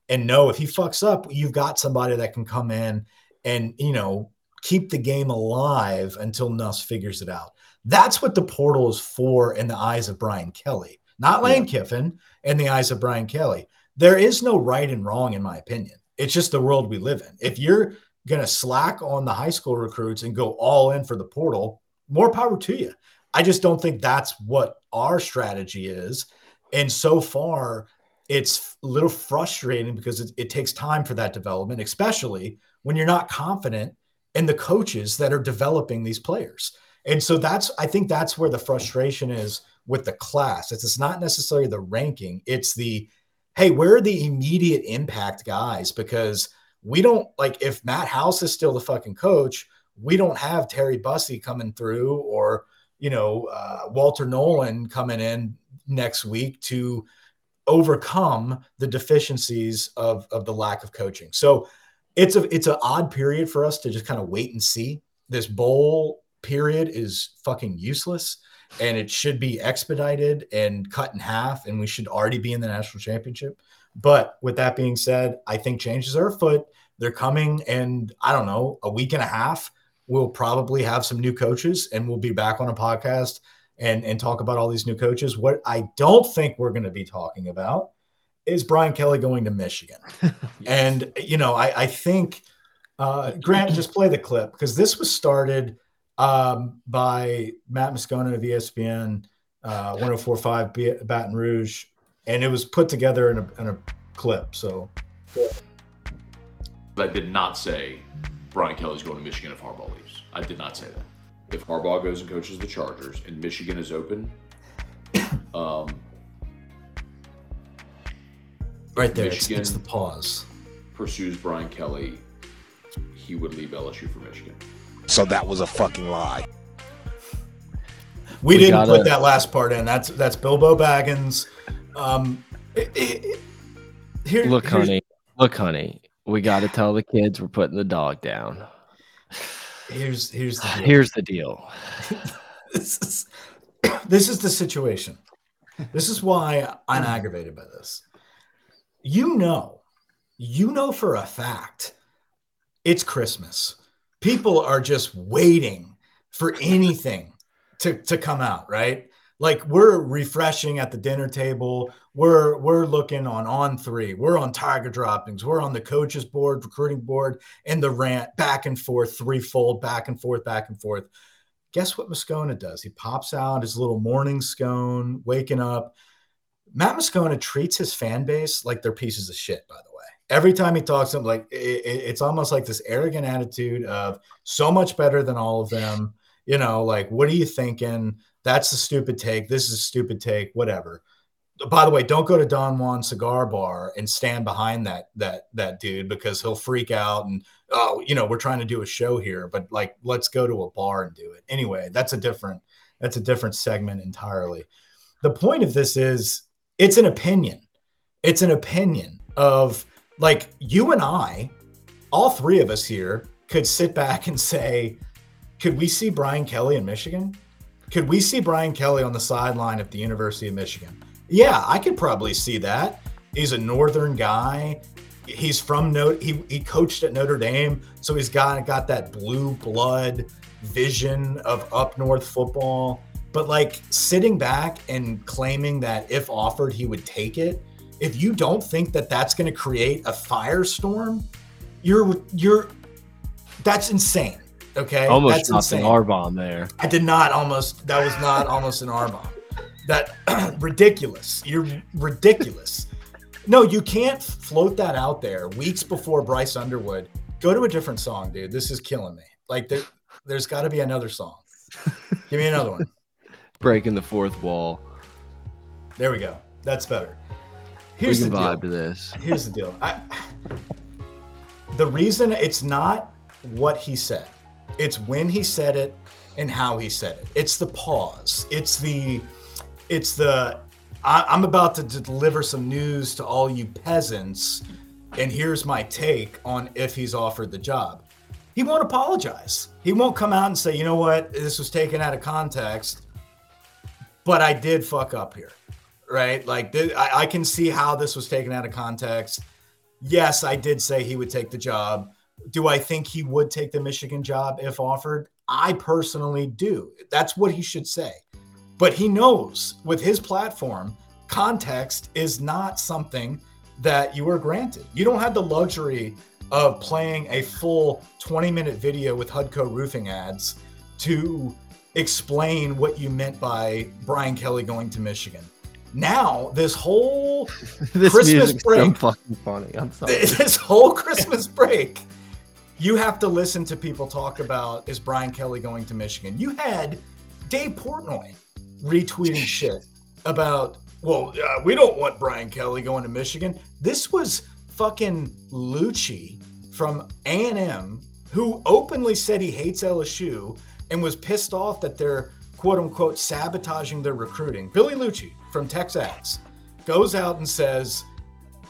and know if he fucks up, you've got somebody that can come in and you know keep the game alive until Nuss figures it out. That's what the portal is for in the eyes of Brian Kelly, not Lane yeah. Kiffin in the eyes of Brian Kelly. There is no right and wrong, in my opinion. It's just the world we live in. If you're going to slack on the high school recruits and go all in for the portal, more power to you. I just don't think that's what our strategy is. And so far, it's a little frustrating because it, it, takes time for that development, especially when you're not confident in the coaches that are developing these players. And so that's, I think that's where the frustration is with the class. It's, it's not necessarily the ranking, it's the, hey, where are the immediate impact guys? Because we don't like if Matt House is still the fucking coach, we don't have Terry Bussey coming through or, you know, uh, Walter Nolan coming in next week to overcome the deficiencies of, of the lack of coaching. So it's a it's an odd period for us to just kind of wait and see. This bowl period is fucking useless and it should be expedited and cut in half and we should already be in the national championship. But with that being said, I think changes are afoot. They're coming and I don't know, a week and a half we'll probably have some new coaches and we'll be back on a podcast and, and talk about all these new coaches. What I don't think we're going to be talking about is Brian Kelly going to Michigan. yes. And, you know, I, I think, uh, Grant, just play the clip because this was started um, by Matt Moscona of ESPN, uh, 1045 Baton Rouge, and it was put together in a, in a clip. So, I did not say Brian Kelly's going to Michigan if Harbaugh leaves. I did not say that. If Harbaugh goes and coaches the Chargers and Michigan is open, um, right there, Michigan it's, it's the pause. Pursues Brian Kelly, he would leave LSU for Michigan. So that was a fucking lie. We, we didn't gotta... put that last part in. That's that's Bilbo Baggins. Um, it, it, here, look, honey. Look, honey we got to tell the kids we're putting the dog down. Here's here's the deal. here's the deal. this is this is the situation. This is why I'm aggravated by this. You know, you know for a fact it's Christmas. People are just waiting for anything to, to come out, right? like we're refreshing at the dinner table. We're we're looking on on three. We're on tiger droppings. We're on the coaches board, recruiting board, and the rant back and forth, threefold, back and forth, back and forth. Guess what Moscona does? He pops out his little morning scone, waking up. Matt Moscona treats his fan base like they're pieces of shit. By the way, every time he talks to them, like it, it's almost like this arrogant attitude of so much better than all of them. You know, like what are you thinking? That's a stupid take. This is a stupid take. Whatever. By the way, don't go to Don Juan Cigar Bar and stand behind that that that dude because he'll freak out and oh, you know, we're trying to do a show here, but like let's go to a bar and do it. Anyway, that's a different that's a different segment entirely. The point of this is it's an opinion. It's an opinion of like you and I, all three of us here could sit back and say, could we see Brian Kelly in Michigan? Could we see Brian Kelly on the sideline at the University of Michigan? Yeah, I could probably see that. He's a northern guy. He's from Notre. He, he coached at Notre Dame, so he's got got that blue blood vision of up north football. But like sitting back and claiming that if offered he would take it, if you don't think that that's going to create a firestorm, you're you're that's insane. Okay, almost That's dropped insane. an R bomb there. I did not almost. That was not almost an R bomb. That ridiculous. You're ridiculous. No, you can't float that out there weeks before Bryce Underwood. Go to a different song, dude. This is killing me. Like there, there's got to be another song. Give me another one. Breaking the fourth wall. There we go. That's better. Here's the vibe deal. to this. Here's the deal. I, the reason it's not what he said. It's when he said it and how he said it. It's the pause. It's the, it's the, I, I'm about to deliver some news to all you peasants, and here's my take on if he's offered the job. He won't apologize. He won't come out and say, you know what, this was taken out of context, but I did fuck up here, right? Like, I, I can see how this was taken out of context. Yes, I did say he would take the job Do I think he would take the Michigan job if offered? I personally do. That's what he should say. But he knows with his platform, context is not something that you are granted. You don't have the luxury of playing a full 20 minute video with Hudco roofing ads to explain what you meant by Brian Kelly going to Michigan. Now, this whole this Christmas music's so break. fucking funny. I'm sorry. this whole Christmas break, you have to listen to people talk about is Brian Kelly going to Michigan? You had Dave Portnoy retweeting shit about, well, uh, we don't want Brian Kelly going to Michigan. This was fucking Liucci from A&M who openly said he hates LSU and was pissed off that they're quote unquote sabotaging their recruiting. Billy Liucci from Texas goes out and says,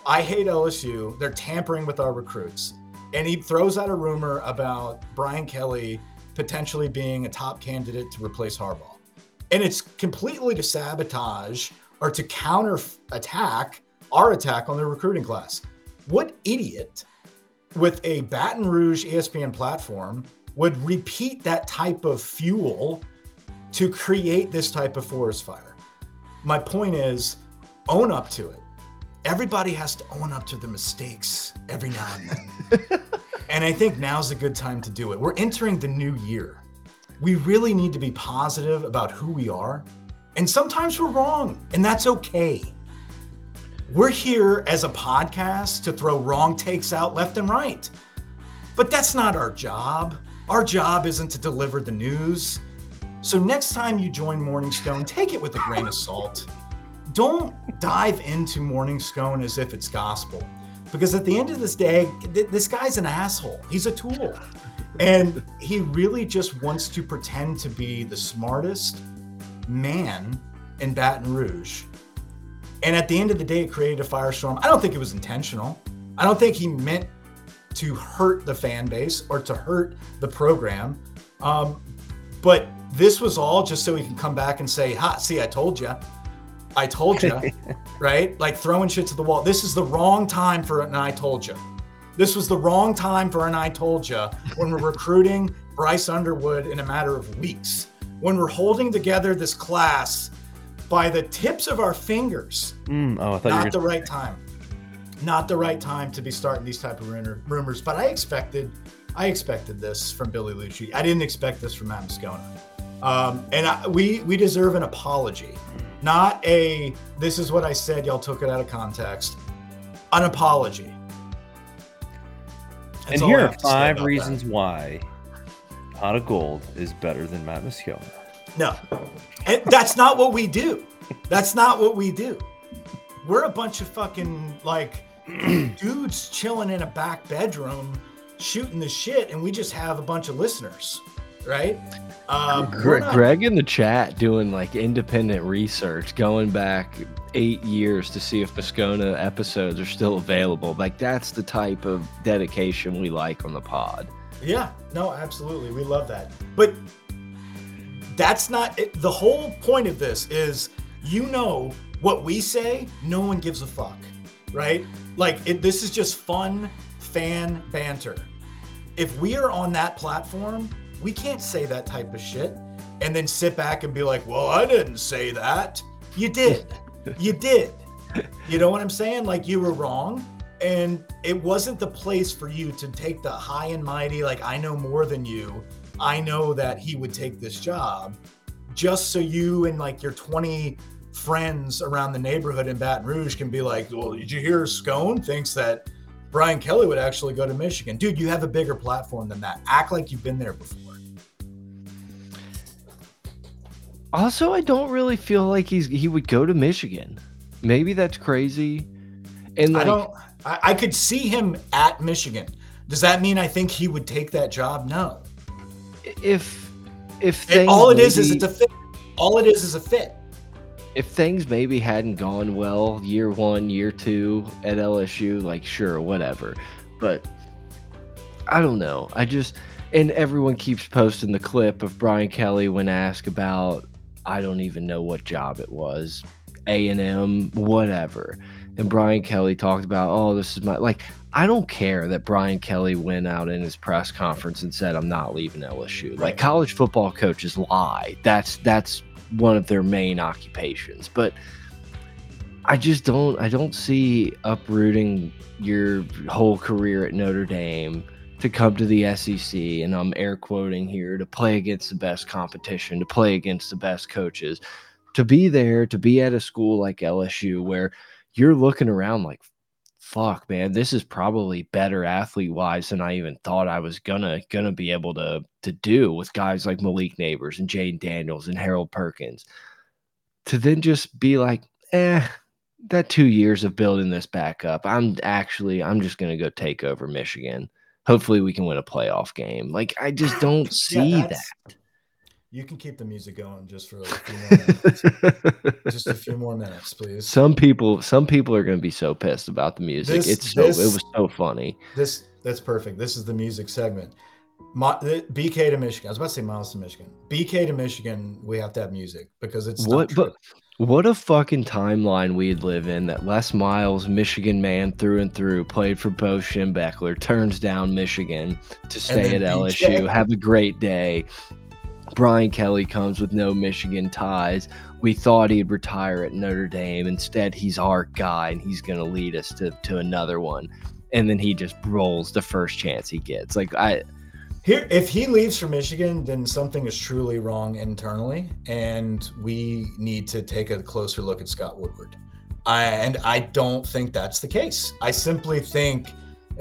I hate LSU. They're tampering with our recruits. And he throws out a rumor about Brian Kelly potentially being a top candidate to replace Harbaugh. And it's completely to sabotage or to counter attack our attack on the recruiting class. What idiot with a Baton Rouge ESPN platform would repeat that type of fuel to create this type of forest fire? My point is own up to it everybody has to own up to the mistakes every now and then. and I think now's a good time to do it. We're entering the new year. We really need to be positive about who we are. And sometimes we're wrong, and that's okay. We're here as a podcast to throw wrong takes out left and right. But that's not our job. Our job isn't to deliver the news. So next time you join Morning Stone, take it with a grain of salt don't dive into Morning Scone as if it's gospel. Because at the end of this day, th- this guy's an asshole. He's a tool. And he really just wants to pretend to be the smartest man in Baton Rouge. And at the end of the day, it created a firestorm. I don't think it was intentional. I don't think he meant to hurt the fan base or to hurt the program. Um, but this was all just so he can come back and say, Ha, see, I told you. I told you, right? Like throwing shit to the wall. This is the wrong time for an I told you. This was the wrong time for an I told you when we're recruiting Bryce Underwood in a matter of weeks. When we're holding together this class by the tips of our fingers. Mm, oh, I thought you Not the right time. Not the right time to be starting these type of rumors. But I expected, I expected this from Billy Liucci. I didn't expect this from Matt Moscona. Um, and I, we we deserve an apology, not a this is what I said. Y'all took it out of context. An apology. That's And here are have to say five reasons why Pot of Gold is better than Matt Moscona. No, and that's not what we do. That's not what we do. We're a bunch of fucking like dudes chilling in a back bedroom shooting the shit, and we just have a bunch of listeners, right? Um, we're Gre- not- Greg in the chat doing like independent research, going back eight years to see if Moscona episodes are still available. Like that's the type of dedication we like on the pod. Yeah, no, absolutely. We love that. But that's not it. the whole point of this is you know what we say, no one gives a fuck, right? Like it, this is just fun fan banter. If we are on that platform, we can't say that type of shit and then sit back and be like, "Well, I didn't say that." You did. you did. You know what I'm saying? Like you were wrong and it wasn't the place for you to take the high and mighty like i know more than you i know that he would take this job just so you and like your 20 friends around the neighborhood in baton rouge can be like well did you hear scone thinks that brian kelly would actually go to michigan dude you have a bigger platform than that act like you've been there before Also, I don't really feel like he's he would go to Michigan. Maybe that's crazy. And i don't I, I could see him at michigan does that mean i think he would take that job no if if things all it is is maybe- it's a fit all it is is a fit if things maybe hadn't gone well year one, year two at LSU, like sure, whatever. But I don't know. I just and everyone keeps posting the clip of Brian Kelly when asked about I don't even know what job it was, A and M, whatever. and Brian Kelly talked about, oh, this is my like. I don't care that Brian Kelly went out in his press conference and said, "I'm not leaving LSU." Like college football coaches lie. That's that's one of their main occupations. But I just don't. I don't see uprooting your whole career at Notre Dame to come to the SEC, and I'm air quoting here to play against the best competition, to play against the best coaches, to be there, to be at a school like LSU where you're looking around like, fuck, man, this is probably better athlete wise than I even thought I was gonna gonna be able to to do with guys like Malik Nabers and Jayden Daniels and Harold Perkins. To then just be like, eh, that two years of building this back up, I'm actually I'm just gonna go take over Michigan. Hopefully we can win a playoff game. Like I just don't see that. You can keep the music going just for a few more minutes. just a few more minutes, please. some people some people are gonna be so pissed about the music. This- it's so this- it was so funny. This that's perfect. This is the music segment. My, BK to Michigan. I was about to say Miles to Michigan. BK to Michigan. We have to have music because it's What but what a fucking timeline we'd live in that Les Miles, Michigan man through and through, played for Bo Schembechler, turns down Michigan to stay at LSU, have a great day. Brian Kelly comes with no Michigan ties. We thought he'd retire at Notre Dame. Instead, he's our guy and he's going to lead us to, to another one. And then he just rolls the first chance he gets. Like, I, Here, if he leaves for Michigan, then something is truly wrong internally, and we need to take a closer look at Scott Woodward. I, and I don't think that's the case. I simply think,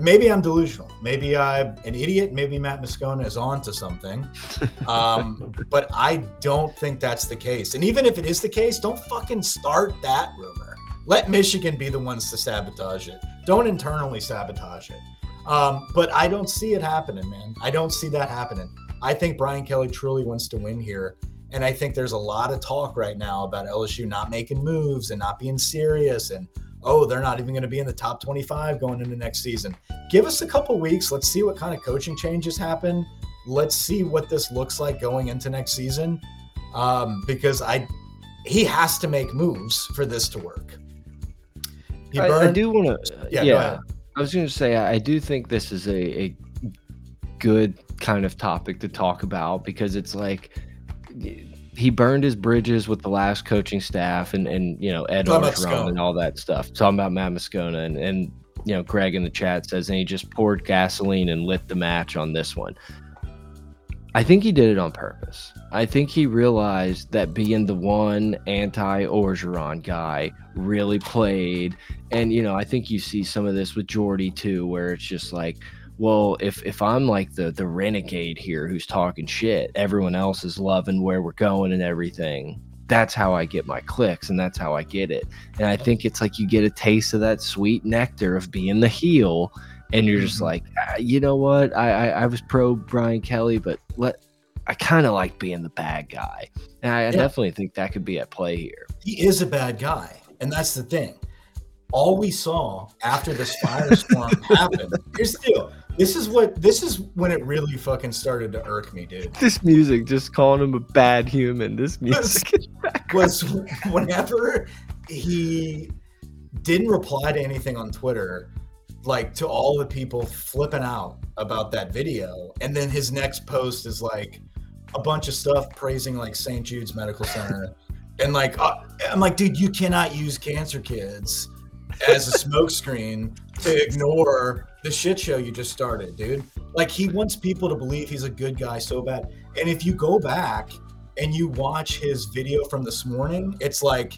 maybe I'm delusional. Maybe I'm an idiot. Maybe Matt Moscona is on to something. Um, but I don't think that's the case. And even if it is the case, don't fucking start that rumor. Let Michigan be the ones to sabotage it. Don't internally sabotage it. Um, but I don't see it happening, man. I don't see that happening. I think Brian Kelly truly wants to win here. And I think there's a lot of talk right now about LSU not making moves and not being serious. And, oh, they're not even going to be in the top 25 going into next season. Give us a couple weeks. Let's see what kind of coaching changes happen. Let's see what this looks like going into next season. Um, because I, he has to make moves for this to work. He I, I do want to, Yeah, yeah. I was going to say, I do think this is a, a good kind of topic to talk about because it's like he burned his bridges with the last coaching staff and, and you know, Ed Orgeron and all that stuff. Talking about Matt Moscona and, and, you know, Greg in the chat says, and he just poured gasoline and lit the match on this one. I think he did it on purpose. I think he realized that being the one anti Orgeron guy really played and you know i think you see some of this with jordy too where it's just like well if if i'm like the the renegade here who's talking shit everyone else is loving where we're going and everything that's how i get my clicks and that's how i get it and i think it's like you get a taste of that sweet nectar of being the heel and you're just Mhm. like ah, you know what I, I i was pro brian kelly but let i kind of like being the bad guy and i, I Yeah. definitely think that could be at play here he is a bad guy, and that's the thing. All we saw after this firestorm happened. Here's the deal. This is what this is when it really fucking started to irk me, dude. this music just calling him a bad human this music music Was whenever he didn't reply to anything on Twitter, like to all the people flipping out about that video, and then his next post is like a bunch of stuff praising like St. Jude's Medical Center, and like uh, I'm like, dude, you cannot use cancer kids as a smokescreen to ignore the shit show you just started, dude. Like he wants people to believe he's a good guy so bad. And if you go back and you watch his video from this morning, it's like,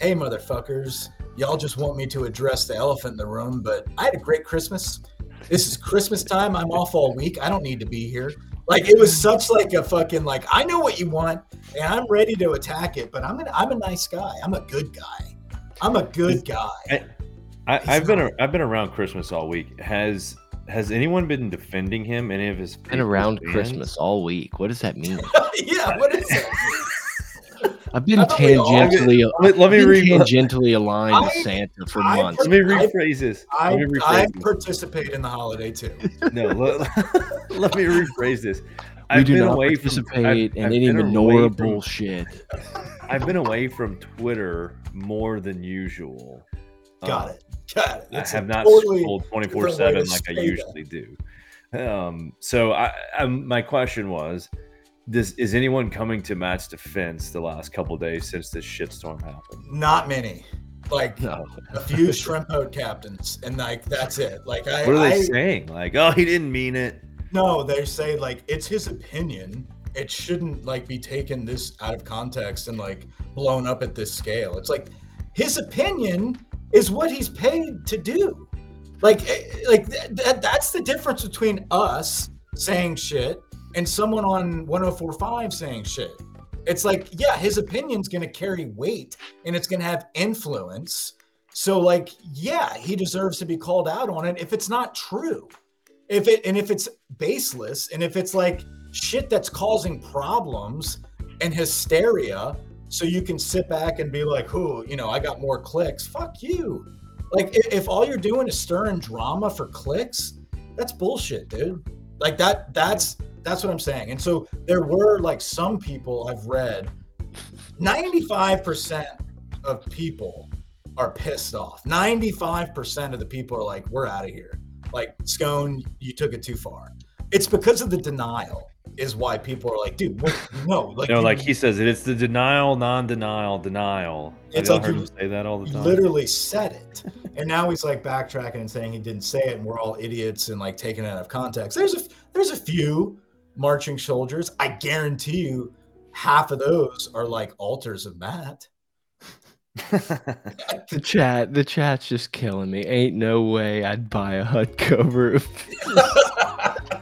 hey motherfuckers, y'all just want me to address the elephant in the room, but I had a great Christmas. This is Christmas time. I'm off all week. I don't need to be here. Like it was such like a fucking like I know what you want and I'm ready to attack it, but I'm an, I'm a nice guy. I'm a good guy. I'm a good guy. I, He's I've been not. a, I've been around Christmas all week. Has has anyone been defending him? Any of his been around fans? Christmas all week. What does that mean? yeah, what is it? I've been I all- tangentially, Let, let me I've been read. Let tangentially aligned I- with Santa for I months. Let me rephrase this. I, Let me I this. participate in the holiday too. No, let, let me rephrase this. we I've do been not away from- participate I've- in I've any menorah bullshit. I've been away from Twitter more than usual. Got Um, it. Got it. I have not totally scrolled twenty different four way seven like I say that. usually do. Um, so I, I, my question was, does is anyone coming to Matt's defense the last couple days since this shitstorm happened? Not many. Like No. a few shrimp boat captains, and like that's it. Like I, What are they I saying? Like, oh, he didn't mean it. no, they say like it's his opinion. It shouldn't like be taken this out of context and like blown up at this scale. It's like his opinion is what he's paid to do. Like, eh, like th- that, that's the difference between us saying shit and someone on 1045 saying shit. It's like, yeah, his opinion's going to carry weight and it's going to have influence. So, like, yeah, he deserves to be called out on it if it's not true. If it and if it's baseless and if it's like shit that's causing problems and hysteria, so you can sit back and be like, "Who, you know, I got more clicks." Fuck you. Like, if, if all you're doing is stirring drama for clicks, that's bullshit, dude. Like that. That's that's what I'm saying. And so there were like some people I've read. Ninety-five percent of people are pissed off. Ninety-five percent of the people are like, "We're out of here." Like Scone, you took it too far. It's because of the denial is why people are like, "Dude, what? no." Like, No, like he says it. It's the denial, non-denial, denial. Have It's like you him say that all the time? literally said it and now he's like backtracking and saying he didn't say it and we're all idiots and like taking it out of context there's a there's a few marching soldiers i guarantee you half of those are like altars of matt The chat, the chat's just killing me. Ain't no way I'd buy a Hutco roof.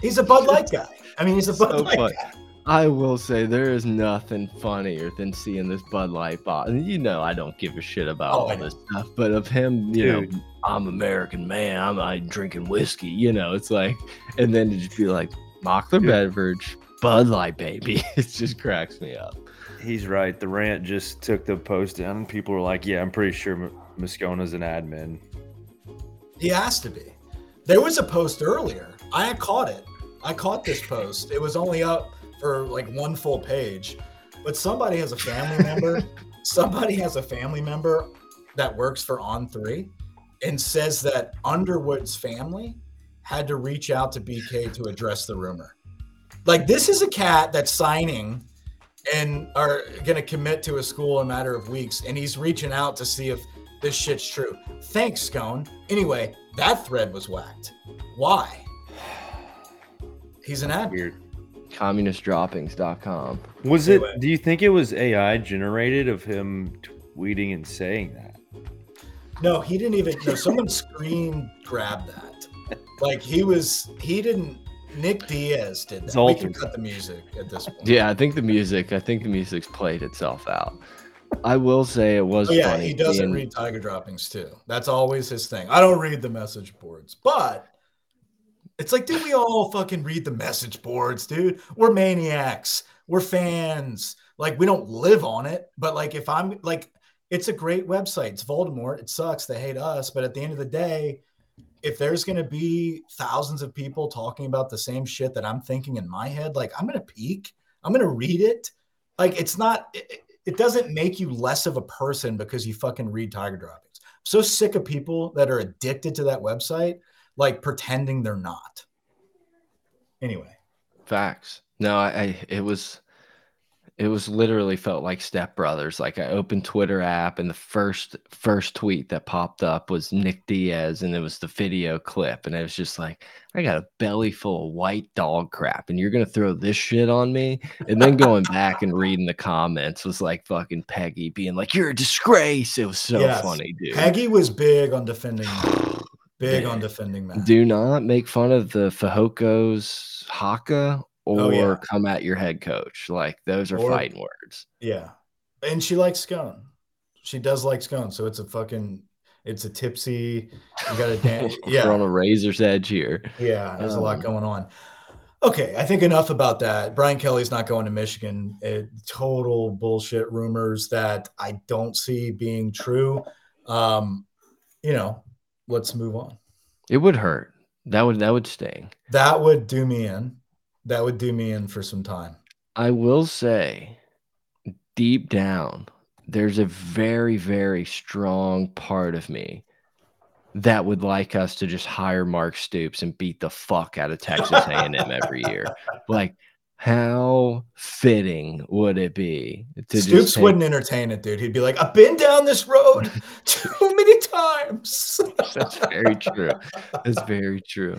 he's a bud light guy i mean he's a bud So light fun. guy I will say there is nothing funnier than seeing this Bud Light bot. And you know I don't give a shit about Oh, all this stuff, but of him, you Dude. know, I'm American man. I'm, I'm drinking whiskey. You know, it's like, and then to just be like Mockler Dude. beverage, Bud Light, baby. It just cracks me up. He's right. The rant just took the post down, people were like, "Yeah, I'm pretty sure M- Moscona's an admin." he has to be there was a post earlier i caught it i caught this post it was only up for like one full page but somebody has a family member somebody has a family member that works for on three and says that underwood's family had to reach out to bk to address the rumor like this is a cat that's signing and are going to commit to a school in a matter of weeks and he's reaching out to see if this shit's true thanks scone anyway that thread was whacked why he's an ad Weird. Communistdroppings.com. Was it? Do you think it was AI generated of him tweeting and saying that? No, he didn't even. No, someone screen grabbed that. Like he was. He didn't. Nick Diaz did that. We can cut the music at this point. Yeah, I think the music, I think the music's played itself out. I will say it was Oh, yeah, funny. he doesn't read Tiger droppings too. That's always his thing. I don't read the message boards, but it's like, did we all fucking read the message boards, dude? We're maniacs. We're fans. Like, we don't live on it, but like, if I'm like, it's a great website. It's Voldemort. It sucks. They hate us, but at the end of the day, if there's going to be thousands of people talking about the same shit that I'm thinking in my head, like, I'm going to peek. I'm going to read it. Like, it's not. It, it doesn't make you less of a person because you fucking read Tiger Droppings. I'm so sick of people that are addicted to that website, like pretending they're not. Anyway, Facts. No, I, I it was it was literally felt like Step Brothers. Like I opened Twitter app and the first first tweet that popped up was Nick Diaz and it was the video clip and it was just like I got a belly full of white dog crap and you're gonna throw this shit on me and then going back and reading the comments was like fucking Peggy being like you're a disgrace. It was so Yes. funny, dude. Peggy was big on defending. Big on defending Matt. Do not make fun of the Fajokos Haka or Oh, yeah. come at your head coach. Like those are Or- fighting words. Yeah. And she likes scone. She does like scone. So it's a fucking it's a tipsy. You gotta dance. yeah. We're on a razor's edge here. Yeah. There's a lot Um, going on. Okay, I think enough about that. Brian Kelly's not going to Michigan. It, total bullshit rumors that I don't see being true. Um, you know, let's move on. It would hurt. That would that would sting. That would do me in. That would do me in for some time. I will say, deep down, there's a very, very strong part of me that would like us to just hire Mark Stoops and beat the fuck out of Texas A&M every year. Like, how fitting would it be to Stoops take... wouldn't entertain it, dude. He'd be like, "I've been down this road too many times." That's very true. That's very true.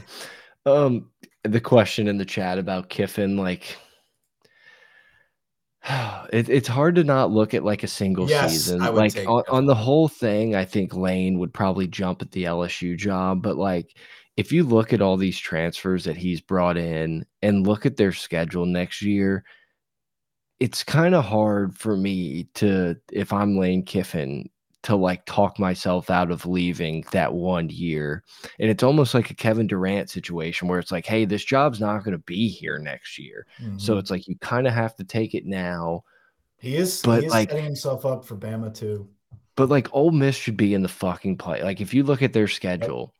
Um, the question in the chat about Kiffin, like it, it's hard to not look at like a single yes, season. Like on, on, the whole thing, I think Lane would probably jump at the LSU job. But like, if you look at all these transfers that he's brought in and look at their schedule next year, it's kind of hard for me to, if I'm Lane Kiffin, to like talk myself out of leaving that one year. And it's almost like a Kevin Durant situation where it's like, hey, this job's not going to be here next year. Mm -hmm. So mm-hmm. it's like you kind of have to take it now. He is, but he is like, setting himself up for Bama too. But like Ole Miss should be in the fucking play. Like if you look at their schedule,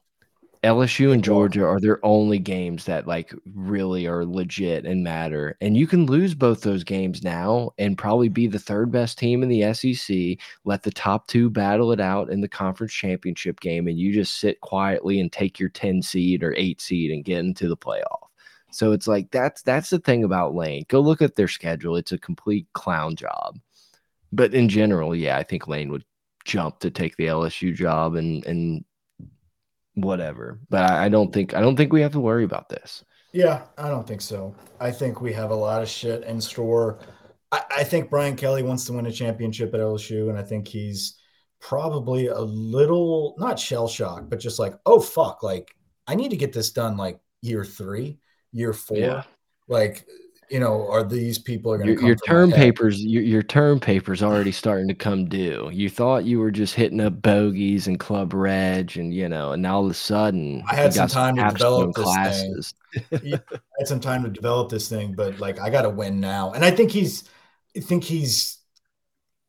LSU and Georgia are their only games that like really are legit and matter. And you can lose both those games now and probably be the third best team in the SEC. Let the top two battle it out in the conference championship game, and you just sit quietly and take your 10 seed or eight seed and get into the playoff. So it's like that's that's the thing about Lane. Go look at their schedule. It's a complete clown job. But in general, yeah, I think Lane would jump to take the LSU job and and whatever. But I, I don't think I don't think we have to worry about this. Yeah, I don't think so. I think we have a lot of shit in store. I, I think Brian Kelly wants to win a championship at LSU, and I think he's probably a little not shell shocked, but just like, oh fuck, like I need to get this done like year three, year four. Yeah. Like you know, are these people are going to your, your term papers? Your, your term papers already starting to come due. You thought you were just hitting up bogeys and club reg, and you know, and now all of a sudden, I had some time to develop this classes. thing. I had some time to develop this thing, but like, I got to win now, and I think he's, I think he's,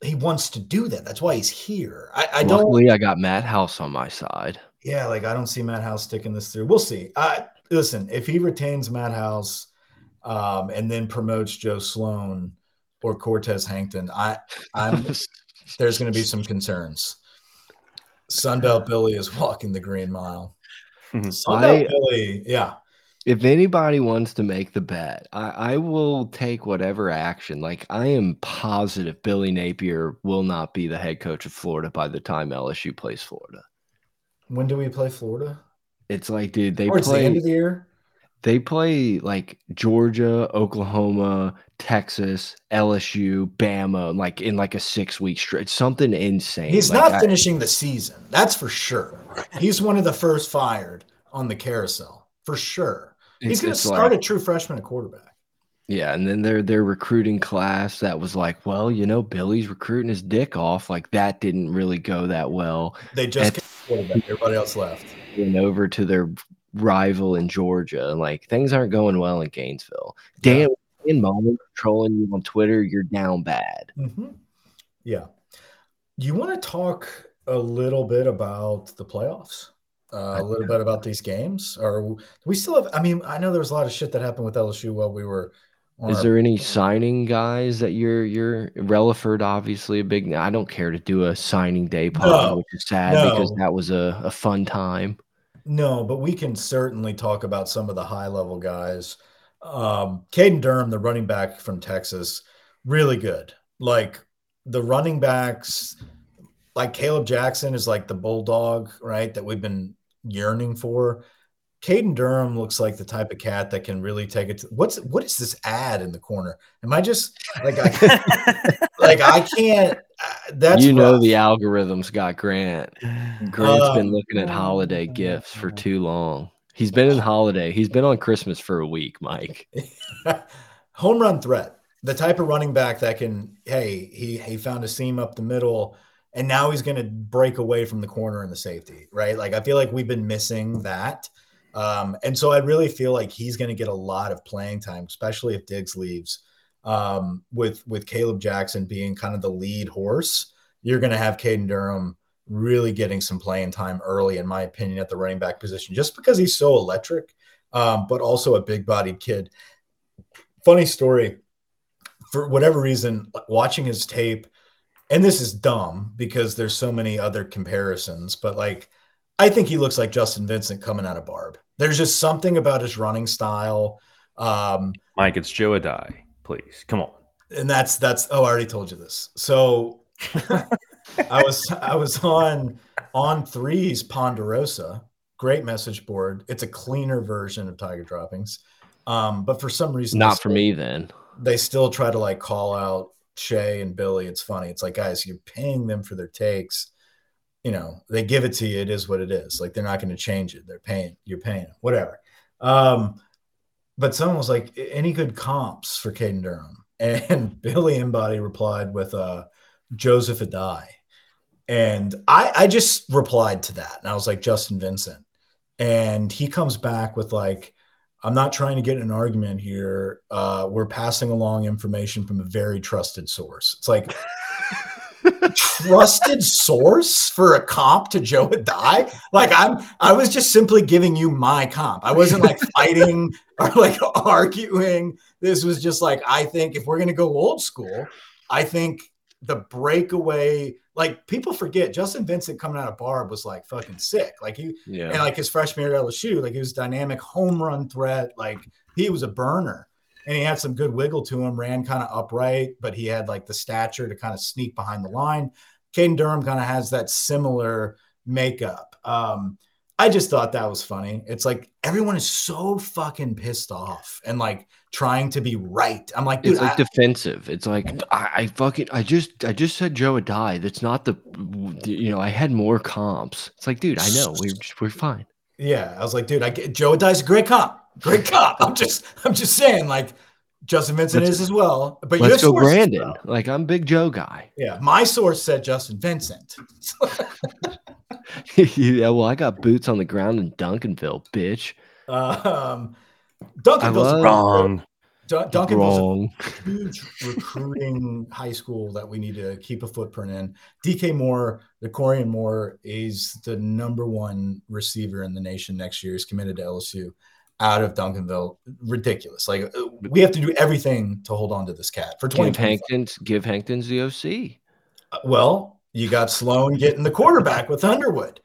he wants to do that. That's why he's here. I, I don't. Luckily, I got Matt House on my side. Yeah, like I don't see Matt House sticking this through. We'll see. I listen if he retains Matt House um, and then promotes Joe Sloan or Cortez Hankton, I, I'm there's going to be some concerns. Sunbelt Billy is walking the green mile. Sunbelt I, Billy, yeah. If anybody wants to make the bet, I, I will take whatever action. Like I am positive Billy Napier will not be the head coach of Florida by the time LSU plays Florida. When do we play Florida? It's like, dude, they Towards play the end of the year they play like Georgia, Oklahoma, Texas, LSU, Bama, like in like a six week stretch, something insane. He's like not finishing the season, that's for sure. He's one of the first fired on the carousel for sure. He's going to start like, a true freshman at quarterback. Yeah, and then their their recruiting class that was like, well, you know, Billy's recruiting his dick off. Like that didn't really go that well. They just everybody else left. Went over to their rival in Georgia. Like things aren't going well in Gainesville. Dan yeah. in moment trolling you on Twitter, you're down bad. Mm-hmm. Yeah. You want to talk a little bit about the playoffs? Uh, a little bit about these games, or we still have? I mean, I know there was a lot of shit that happened with LSU while we were. Is there any signing guys that you're you're Reliford? Obviously, a big. I don't care to do a signing day pod, no, which is sad no. because that was a, a fun time. No, but we can certainly talk about some of the high level guys. Um, Caden Durham, the running back from Texas, really good. Like the running backs, like Caleb Jackson is like the bulldog, right? That we've been yearning for. Caden Durham looks like the type of cat that can really take it. To, what's what is this ad in the corner? Am I just like I like I can't? Uh, that's you know the algorithms got Grant. Grant's um, been looking at holiday gifts for too long. He's been in holiday. He's been on Christmas for a week, Mike. Home run threat. The type of running back that can. Hey, he he found a seam up the middle and now he's going to break away from the corner and the safety, right? Like I feel like we've been missing that. Um, and so I really feel like he's going to get a lot of playing time, especially if Diggs leaves. Um, with with Caleb Jackson being kind of the lead horse, you're going to have Caden Durham really getting some playing time early, in my opinion, at the running back position, just because he's so electric, um, but also a big bodied kid. Funny story. For whatever reason, watching his tape, and this is dumb because there's so many other comparisons, but like I think he looks like Justin Vincent coming out of Barbe. There's just something about his running style. Um, Mike, it's Joe Addai. Please, come on. and that's that's oh, I already told you this. So I was I was on on threes Ponderosa, great message board. It's a cleaner version of Tiger Droppings. Um, but for some reason, they Not for still- me then. They still try to like call out Shay and Billy. It's funny. It's like, guys, you're paying them for their takes. You know, they give it to you. It is what it is. Like they're not going to change it. They're paying. You're paying. Whatever. Um, but someone was like, any good comps for Caden Durham? And Billy Embody replied with uh, Joseph Addai. And I, I just replied to that. And I was like, Justin Vincent. And he comes back with like, I'm not trying to get an argument here. Uh, we're passing along information from a very trusted source. It's like trusted source for a comp to Joe Addai. Like I'm, I was just simply giving you my comp. I wasn't like fighting or like arguing. This was just like I think if we're gonna go old school, I think the breakaway. Like people forget, Justin Vincent coming out of Barbe was like fucking sick. Like he Yeah. and like his freshman year at LSU, like he was dynamic home run threat. Like he was a burner and he had some good wiggle to him, ran kind of upright, but he had like the stature to kind of sneak behind the line. Caden Durham kind of has that similar makeup. Um, I just thought that was funny. It's like everyone is so fucking pissed off and like trying to be right. I'm like, dude, it's like I- defensive. It's like I, I fucking I just I just said Joe Addai. That's not the you know I had more comps. It's like, dude, I know we're we're fine. Yeah, I was like, dude, I get Joe a great comp, great comp. I'm just, I'm just saying, like, Justin Vincent Let's- is as well. But Let's go, Brandon. well. Like I'm big Joe guy. Yeah, my source said Justin Vincent. yeah, well, I got boots on the ground in Duncanville, bitch. um, I Duncanville's love- Wrong. Dun- Duncanville's a Wrong. huge recruiting high school that we need to keep a footprint in. DK Moore, Dakorien Moore, is the number one receiver in the nation next year. He's committed to LSU out of Duncanville. Ridiculous. Like uh, we have to do everything to hold on to this cat for 20. Give 2025. Hankton's give Hankton's the OC. Uh, Well, you got Sloan getting the quarterback with Underwood.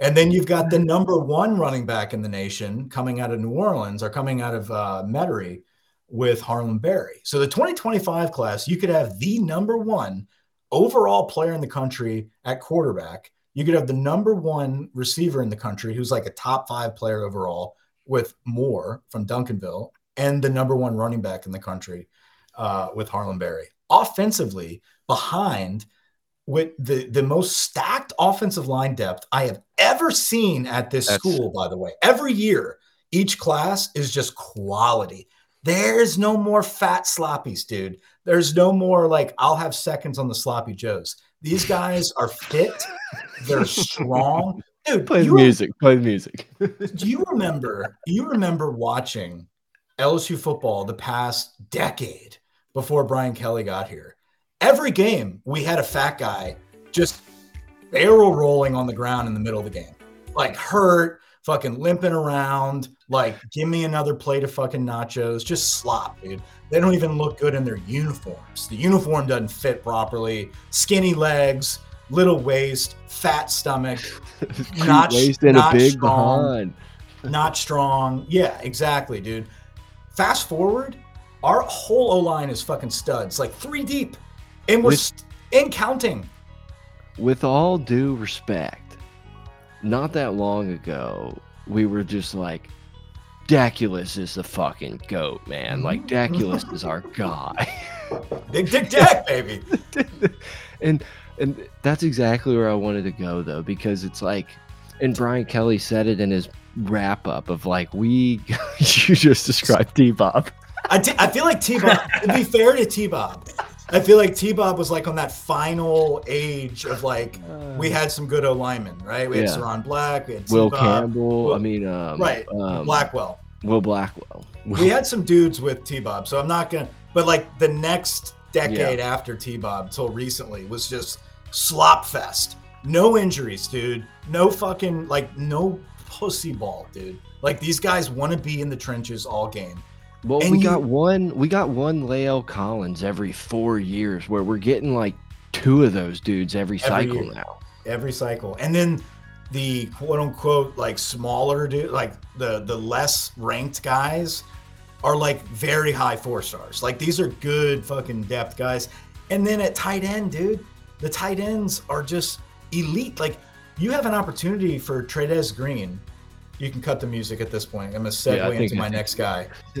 And then you've got the number one running back in the nation coming out of New Orleans or coming out of uh, Metairie with Harlem Berry. So the 2025 class, you could have the number one overall player in the country at quarterback. You could have the number one receiver in the country who's like a top five player overall with Moore from Duncanville and the number one running back in the country uh, with Harlem Berry. Offensively, behind with the the most stacked offensive line depth I have ever seen at this That's- school. By the way, every year each class is just quality. There's no more fat sloppies, dude. There's no more like I'll have seconds on the sloppy joes. These guys are fit. They're strong, dude. Play the music. Play the music. do you remember you remember watching LSU football the past decade before Brian Kelly got here? Every game we had a fat guy just barrel rolling on the ground in the middle of the game. Like hurt, fucking limping around, like give me another plate of fucking nachos, just slop, dude. They don't even look good in their uniforms. The uniform doesn't fit properly. Skinny legs, little waist, fat stomach, Not- waist and a big strong. behind. not strong. Yeah, exactly, dude. Fast forward, our whole O line is fucking studs, like three deep, and we're With- st- and counting. With all due respect, not that long ago, we were just like, Daculus is the fucking goat, man. Like Daculus is our guy. Big Dick Jack, baby. and and that's exactly where I wanted to go though, because it's like, and Brian Kelly said it in his wrap up of like, we you just described T Bob. I, t- I feel like T Bob. to be fair to T Bob, I feel like T Bob was like on that final age of like we had some good O linemen, right? We had Yeah. Ciron Black, we had Will T-Bob, Campbell. Will- I mean, um, right? Um, Blackwell. Will Blackwell. we had some dudes with T Bob, so I'm not gonna. But like the next decade after T Bob, till recently, was just slop fest. No injuries, dude. No fucking like no pussy ball, dude. Like these guys want to be in the trenches all game. Well, And we you- got one. We got one La'el Collins every four years, where we're getting like two of those dudes every, Every cycle year. now. every cycle. And then the quote unquote like smaller dude, like the the less ranked guys are like very high four stars. Like these are good fucking depth guys. And then at tight end, dude, the tight ends are just elite. Like you have an opportunity for Trey'Dez Green. You can cut the music at this point. I'm gonna segue Yeah, into my next guy.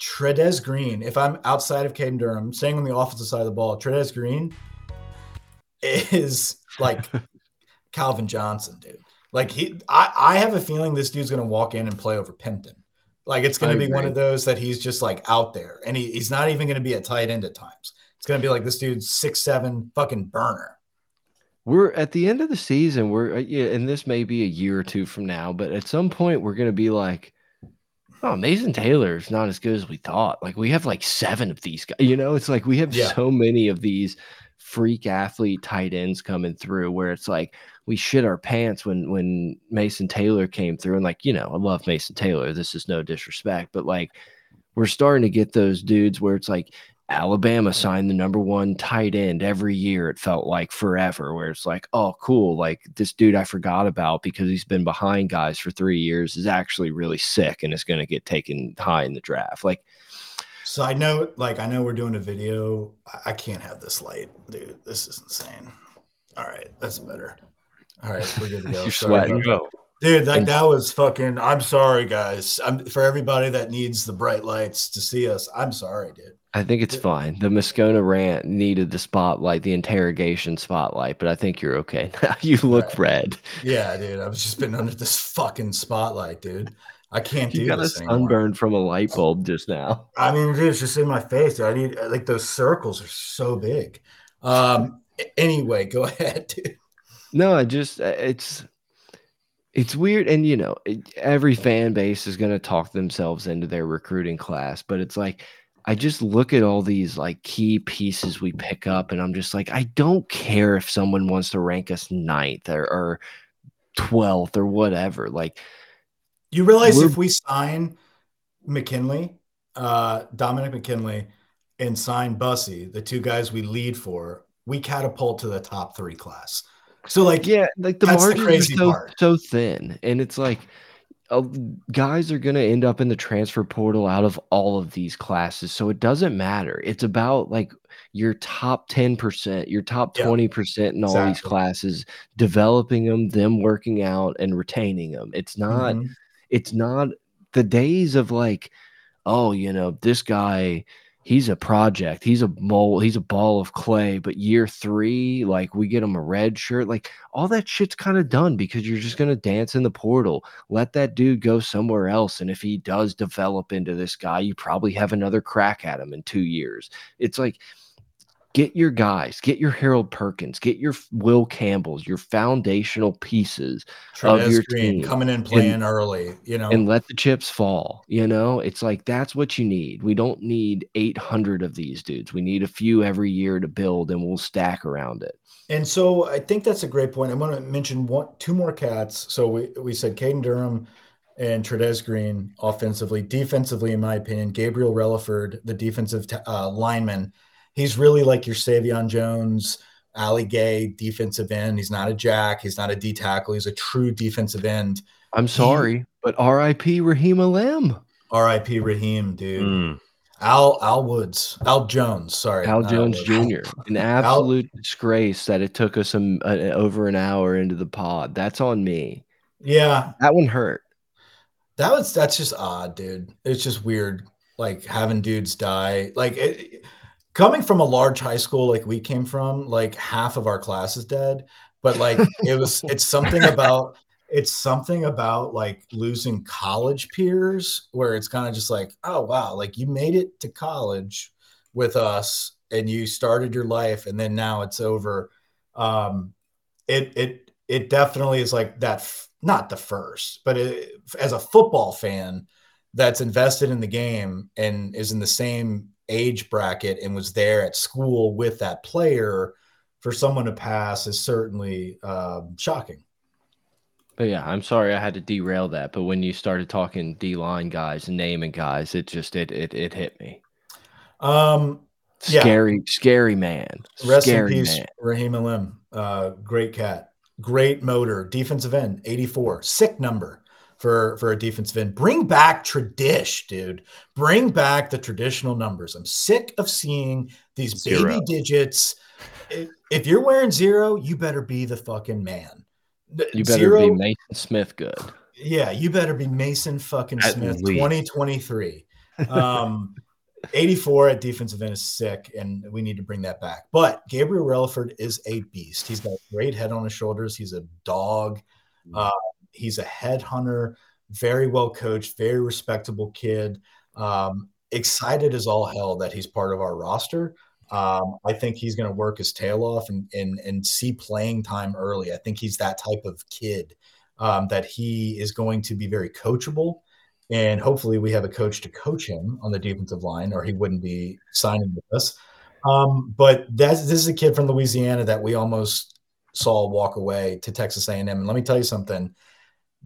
Trey'Dez Green, if I'm outside of Caden Durham, staying on the offensive side of the ball, Trey'Dez Green is like Calvin Johnson, dude. Like he, I, I have a feeling this dude's gonna walk in and play over Pimpton. Like it's gonna I be one of those that he's just like out there, and he, he's not even gonna be a tight end at times. It's gonna be like this dude's six seven fucking burner. We're at the end of the season. We're uh, yeah, and this may be a year or two from now, but at some point we're gonna be like, oh, Mason Taylor is not as good as we thought. Like we have like seven of these guys. You know, it's like we have Yeah. so many of these freak athlete tight ends coming through where it's like we shit our pants when when Mason Taylor came through and like you know I love Mason Taylor this is no disrespect but like we're starting to get those dudes where it's like Alabama signed the number one tight end every year. It felt like forever, where it's like, oh, cool. Like this dude I forgot about because he's been behind guys for three years is actually really sick and is going to get taken high in the draft. Like, Side know, like I know we're doing a video. I, I can't have this light, dude. This is insane. All right, that's better. All right, we're good to go. You're Sorry sweating. that. Dude, like that was fucking. I'm sorry, guys. I'm for everybody that needs the bright lights to see us. I'm sorry, dude. I think it's fine. The Moscona rant needed the spotlight, the interrogation spotlight, but I think you're okay now. You look Right. red. Yeah, dude. I've just been under this fucking spotlight, dude. I can't You do got a this anymore. sunburn from a light bulb just now. I mean, dude, it's just in my face. I need like those circles are so big. Um. Anyway, go ahead, dude. No, I just uh, it's it's weird, and you know, it- every fan base is going to talk themselves into their recruiting class, but it's like I just look at all these like key pieces we pick up, and I'm just like, I don't care if someone wants to rank us ninth or, or 12th or whatever. Like, You realize We're- if we sign McKinley, uh, Dominick McKinley, and sign Bussey, the two guys we lead for, we catapult to the top three class. So, like, yeah, like the That's the margins crazy are so part. so thin, and it's like uh, guys are going to end up in the transfer portal out of all of these classes, so it doesn't matter. It's about like your top ten percent, your top Yeah, twenty percent in all these classes, developing them, them working out, and retaining them. It's not. mhm. It's not the days of like, oh, you know, this guy. He's a project. He's a mole. He's a ball of clay. But year three, like we get him a red shirt. Like all that shit's kind of done because you're just gonna dance in the portal. Let that dude go somewhere else. And if he does develop into this guy, you probably have another crack at him in two years. It's like get your guys, get your Harold Perkins, get your Will Campbells, your foundational pieces, of your Green team. coming in playing early, you know. and let the chips fall. You know, it's like that's what you need. We don't need 800 of these dudes. We need a few every year to build, and we'll stack around it. And so I think that's a great point. I want to mention one, two more cats. So we, we said Caden Durham and Trey'Dez Green offensively. Defensively, in my opinion, Gabriel Reliford, the defensive t- uh, lineman, he's really like your Sai'vion Jones, Ali Gaye defensive end. He's not a jack. He's not a D tackle. He's a true defensive end. I'm sorry, but R.I.P. Raheem Alem, R.I.P. Raheem, dude. Mm. Al Al Woods, Al Jones. Sorry, Al Jones Woods. Jr. An absolute disgrace that it took us a, a- over an hour into the pod. That's on me. Yeah, That one hurt. That was that's just odd, dude. It's just weird, like having dudes die. Like it, coming from a large high school like we came from, like half of our class is dead. But like it was, it's something about it's something about like losing college peers where it's kind of just like, oh wow, like you made it to college with us and you started your life and then now it's over. Um, it it it definitely is like that. f- Not the first, but it, as a football fan that's invested in the game and is in the same age bracket and was there at school with that player, for someone to pass is certainly um, shocking. But yeah, I'm sorry I had to derail that. But when you started talking D line guys and naming guys, it just it it it hit me. Um, Yeah. Scary, scary man. Rest scary in peace, man. Raheem Alim. Uh, great cat, great motor, defensive end, 84, sick number for for a defensive end. Bring back tradish, dude. Bring back the traditional numbers. I'm sick of seeing these baby digits. If, you're wearing zero, you better be the fucking man. You better zero, be Mason Smith good. yeah, you better be Mason fucking At Smith, least. 2023. Um, 84 at defensive end is sick, and we need to bring that back. But Gabriel Reliford is a beast. He's got a great head on his shoulders. He's a dog. Uh, he's a headhunter, very well coached, very respectable kid. Um, excited as all hell that he's part of our roster. Um, I think he's going to work his tail off and, and and see playing time early. I think he's that type of kid um, that he is going to be very coachable. And hopefully, we have a coach to coach him on the defensive line, or he wouldn't be signing with us. Um, but that's, this is a kid from Louisiana that we almost saw walk away to Texas A&M. And let me tell you something: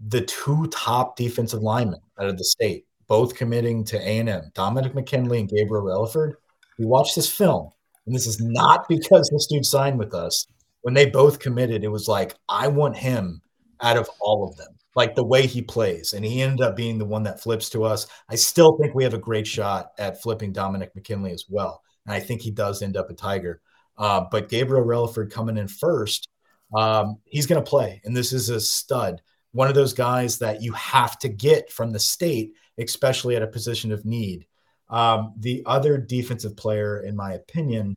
the two top defensive linemen out of the state, both committing to A&M, Dominick McKinley and Gabriel Reliford. We watched this film, and this is not because this dude signed with us. When they both committed, it was like I want him out of all of them, like the way he plays. And he ended up being the one that flips to us. I still think we have a great shot at flipping Dominick McKinley as well. And I think he does end up a Tiger. Uh, but Gabriel Reliford coming in first, um, he's going to play. And this is a stud, one of those guys that you have to get from the state, especially at a position of need. Um, the other defensive player, in my opinion,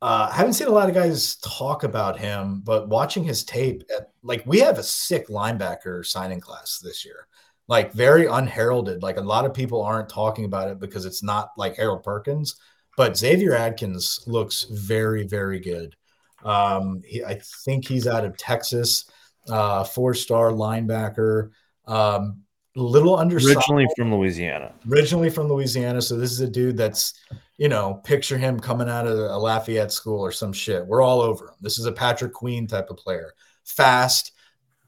uh, haven't seen a lot of guys talk about him, but watching his tape, at, like we have a sick linebacker signing class this year, like very unheralded. Like a lot of people aren't talking about it because it's not like Harold Perkins, but Xavier Adkins looks very, very good. Um, he, I think he's out of Texas, uh, four-star linebacker. Um, little undersized Originally from Louisiana. originally from Louisiana. So this is a dude that's, you know, picture him coming out of a Lafayette school or some shit. We're all over him. This is a Patrick Queen type of player, fast,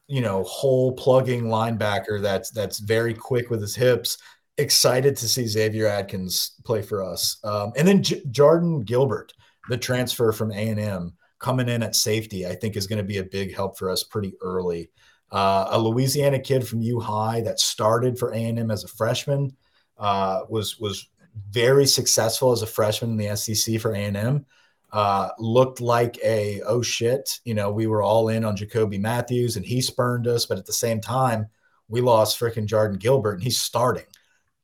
you know, hole plugging linebacker that's that's very quick with his hips. Excited to see Xavier Adkins play for us, um, and then J- Jardin Gilbert, the transfer from A and M, coming in at safety. I think is going to be a big help for us pretty early uh, a Louisiana kid from U High that started for A and M as a freshman uh, was was very successful as a freshman in the SEC for A and M. Uh, looked like a oh shit, you know, we were all in on Jacoby Matthews and he spurned us, but at the same time, we lost freaking Jardin Gilbert and he's starting.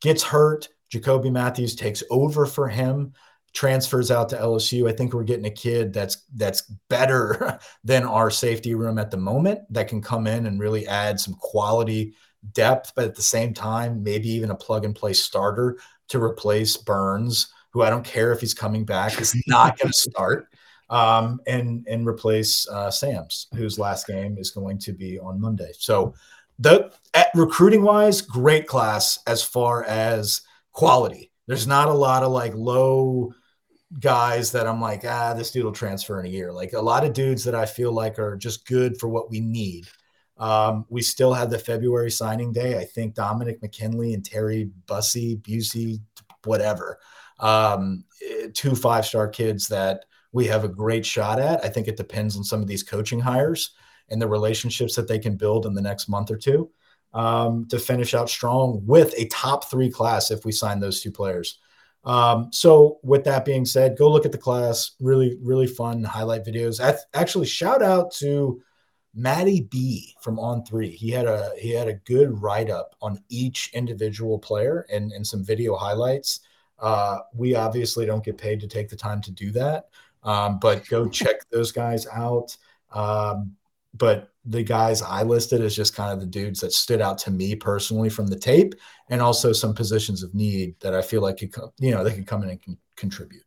Gets hurt. Jacoby Matthews takes over for him transfers out to LSU. I think we're getting a kid that's that's better than our safety room at the moment that can come in and really add some quality depth, but at the same time, maybe even a plug and play starter to replace Burns, who I don't care if he's coming back, is not going to start. Um, and and replace uh, Sam's, whose last game is going to be on Monday. So, the at recruiting wise, great class as far as quality. There's not a lot of like low guys that I'm like, ah, this dude will transfer in a year. Like a lot of dudes that I feel like are just good for what we need. Um, we still have the February signing day. I think Dominick McKinley and Terry Bussey, Busey, whatever, um, two five star kids that we have a great shot at. I think it depends on some of these coaching hires and the relationships that they can build in the next month or two um, to finish out strong with a top three class if we sign those two players. Um, so with that being said, go look at the class. Really, really fun highlight videos. Actually, shout out to Matty B from On Three. He had a he had a good write up on each individual player and and some video highlights. Uh, we obviously don't get paid to take the time to do that, um, but go check those guys out. Um, but the guys I listed is just kind of the dudes that stood out to me personally from the tape, and also some positions of need that I feel like could come, you know they could come in and con- contribute.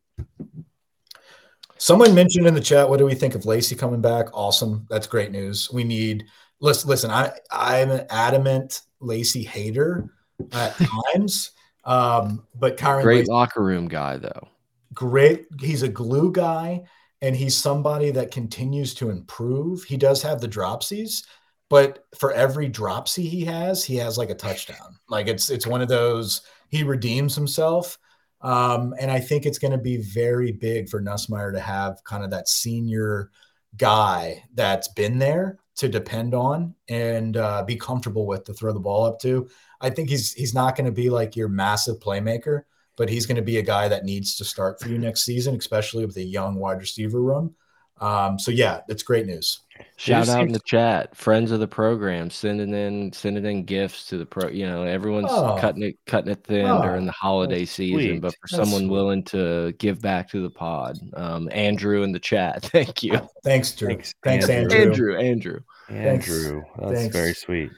Someone mentioned in the chat, what do we think of Lacy coming back? Awesome, that's great news. We need listen. Listen, I I'm an adamant Lacy hater at times, um, but Kyren Great Lacy, locker room guy though. great. He's a glue guy and he's somebody that continues to improve. He does have the dropsies, but for every dropsy he has, he has like a touchdown. Like it's it's one of those he redeems himself. Um, and I think it's going to be very big for Nussmeier to have kind of that senior guy that's been there to depend on and uh, be comfortable with to throw the ball up to. I think he's he's not going to be like your massive playmaker, but he's going to be a guy that needs to start for you next season, especially with a young wide receiver room. Um, so yeah, it's great news. Shout out in the chat, friends of the program, sending in sending in gifts to the pro. You know, everyone's Oh. cutting it cutting it thin Oh, during the holiday season, sweet. but for That's someone sweet. willing to give back to the pod, um, Andrew in the chat, thank you, Thanks, Drew. Thanks, Thanks, Andrew. Andrew. Andrew. Andrew. Thanks. That's Thanks. very sweet.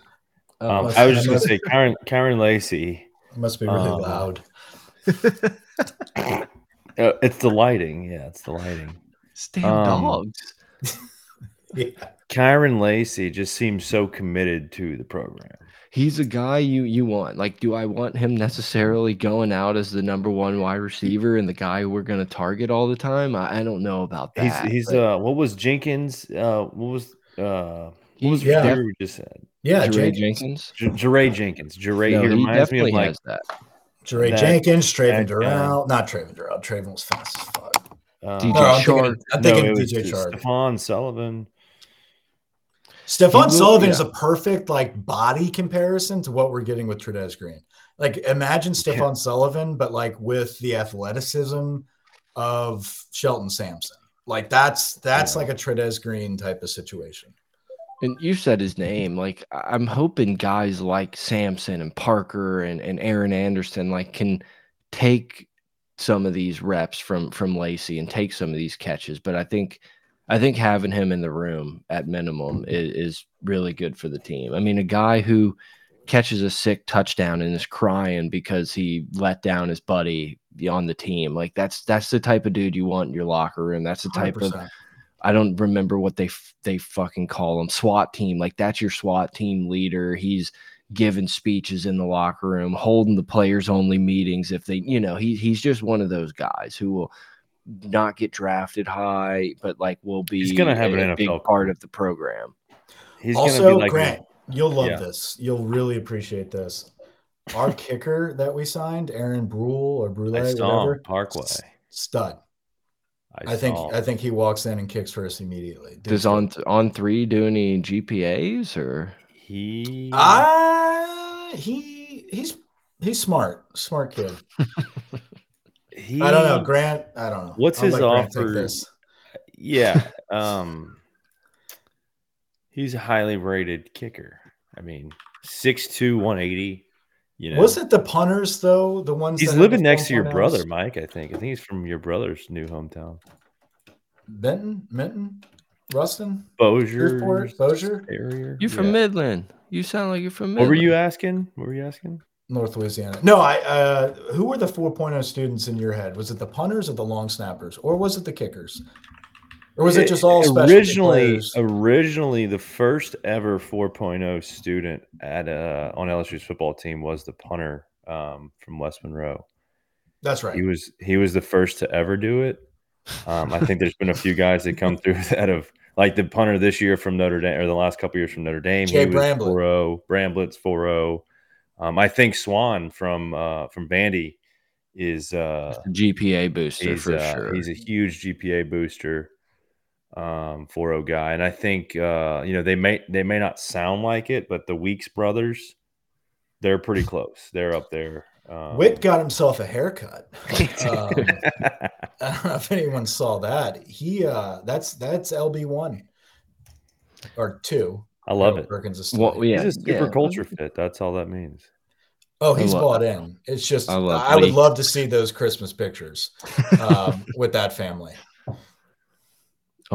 Oh, Um, I was just gonna say, Karen, Karen Lacey. It must be really Um, loud. Uh, it's the lighting. Yeah, it's the lighting. damn um, dogs. Yeah. Kyren Lacy just seems so committed to the program. He's a guy you you want. Like, do I want him necessarily going out as the number one wide receiver and the guy we're going to target all the time? I, I don't know about that. He's he's but uh what was Jenkins? Uh, what was uh what was he- the yeah. receiver we just said? Yeah, Jaray Jenkins. Jenkins. Jaray Jenkins. Jaray. No, he he reminds me of like that. Jaray That- Jenkins, Travin that guy. Dural. Not Travin Dural. Travin was fast as fuck. uh, DJ No, I'm Chark. thinking, I'm no, thinking it DJ Chark. Stephon Sullivan. Stephon will- Sullivan is a perfect like body comparison to what we're getting with Trey'Dez Green. Like imagine Stephon Sullivan, but like with the athleticism of Shelton Sampson. Like that's that's Yeah. like a Trey'Dez Green type of situation. And you said his name. Like I'm hoping guys like Sampson and Parker and, and Aaron Anderson like can take some of these reps from from Lacy and take some of these catches. But I think I think having him in the room at minimum is, is really good for the team. I mean, a guy who catches a sick touchdown and is crying because he let down his buddy on the team. Like that's that's the type of dude you want in your locker room. That's the type of 100%. I don't remember what they they fucking call him SWAT team. Like that's your SWAT team leader. He's giving speeches in the locker room, holding the players only meetings if they, you know, he he's just one of those guys who will not get drafted high, but like will be He's gonna have a, an a big part of the program. He's gonna also, be like Grant, you'll love Yeah. this. You'll really appreciate this. Our kicker that we signed, Aaron Brule or Brule, whatever, Parkway. stud. I, I, think I think he walks in and kicks first immediately. Dude's Does on on three do any GPAs or he. Ah, he he's he's smart, smart kid. he I don't know, Grant. I don't know. What's I'll his let offer? this. Yeah. Um. He's a highly rated kicker. I mean, 6'2", 180. You know, Was it the punters though? The ones he's that living next to your 4.0s? brother, Mike. I think. I think he's from your brother's new hometown, Benton, Minton, Ruston, Bossier Shreveport, Bossier, area. you from Yeah. Midland? You sound like you're from What were you asking? What were you asking? North Louisiana. No, I. Uh, who were the 4.0 students in your head? Was it the punters or the long snappers, or was it the kickers, or was it just all specialty originally players? originally the first ever 4.0 student at uh on LSU's football team was the punter um, from West Monroe. That's right. He was he was the first to ever do it. Um, I think there's been a few guys that come through that have like the punter this year from Notre Dame or the last couple years from Notre Dame. Jay he was Bramblett. 4-0, Bramblett's 4-0. Um, I think Swan from uh, from Bandy is uh, a GPA booster for uh, sure. he's a huge GPA booster, um, 4 guy, and I think uh, you know they may they may not sound like it, but the Weeks brothers, they're pretty close. They're up there. Um, Whit got himself a haircut. Um, I don't know if anyone saw that. He uh that's that's LB one or two. I love it. Perkins is Well, still- yeah, He's a super yeah. culture fit. That's all that means. Oh, he's I love- bought in. It's just I I, would love to see those Christmas pictures um, with that family.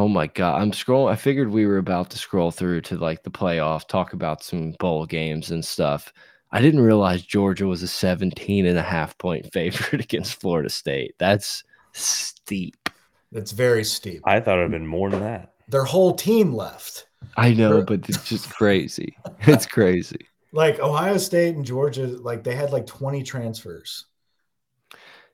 Oh my god, I'm scrolling. I figured we were about to scroll through to like the playoff, talk about some bowl games and stuff. I didn't realize Georgia was a 17 and a half point favorite against Florida State. That's steep. That's very steep. I thought it'd been more than that. Their whole team left. I know, but it's just crazy. It's crazy. Like Ohio State and Georgia, like they had like 20 transfers.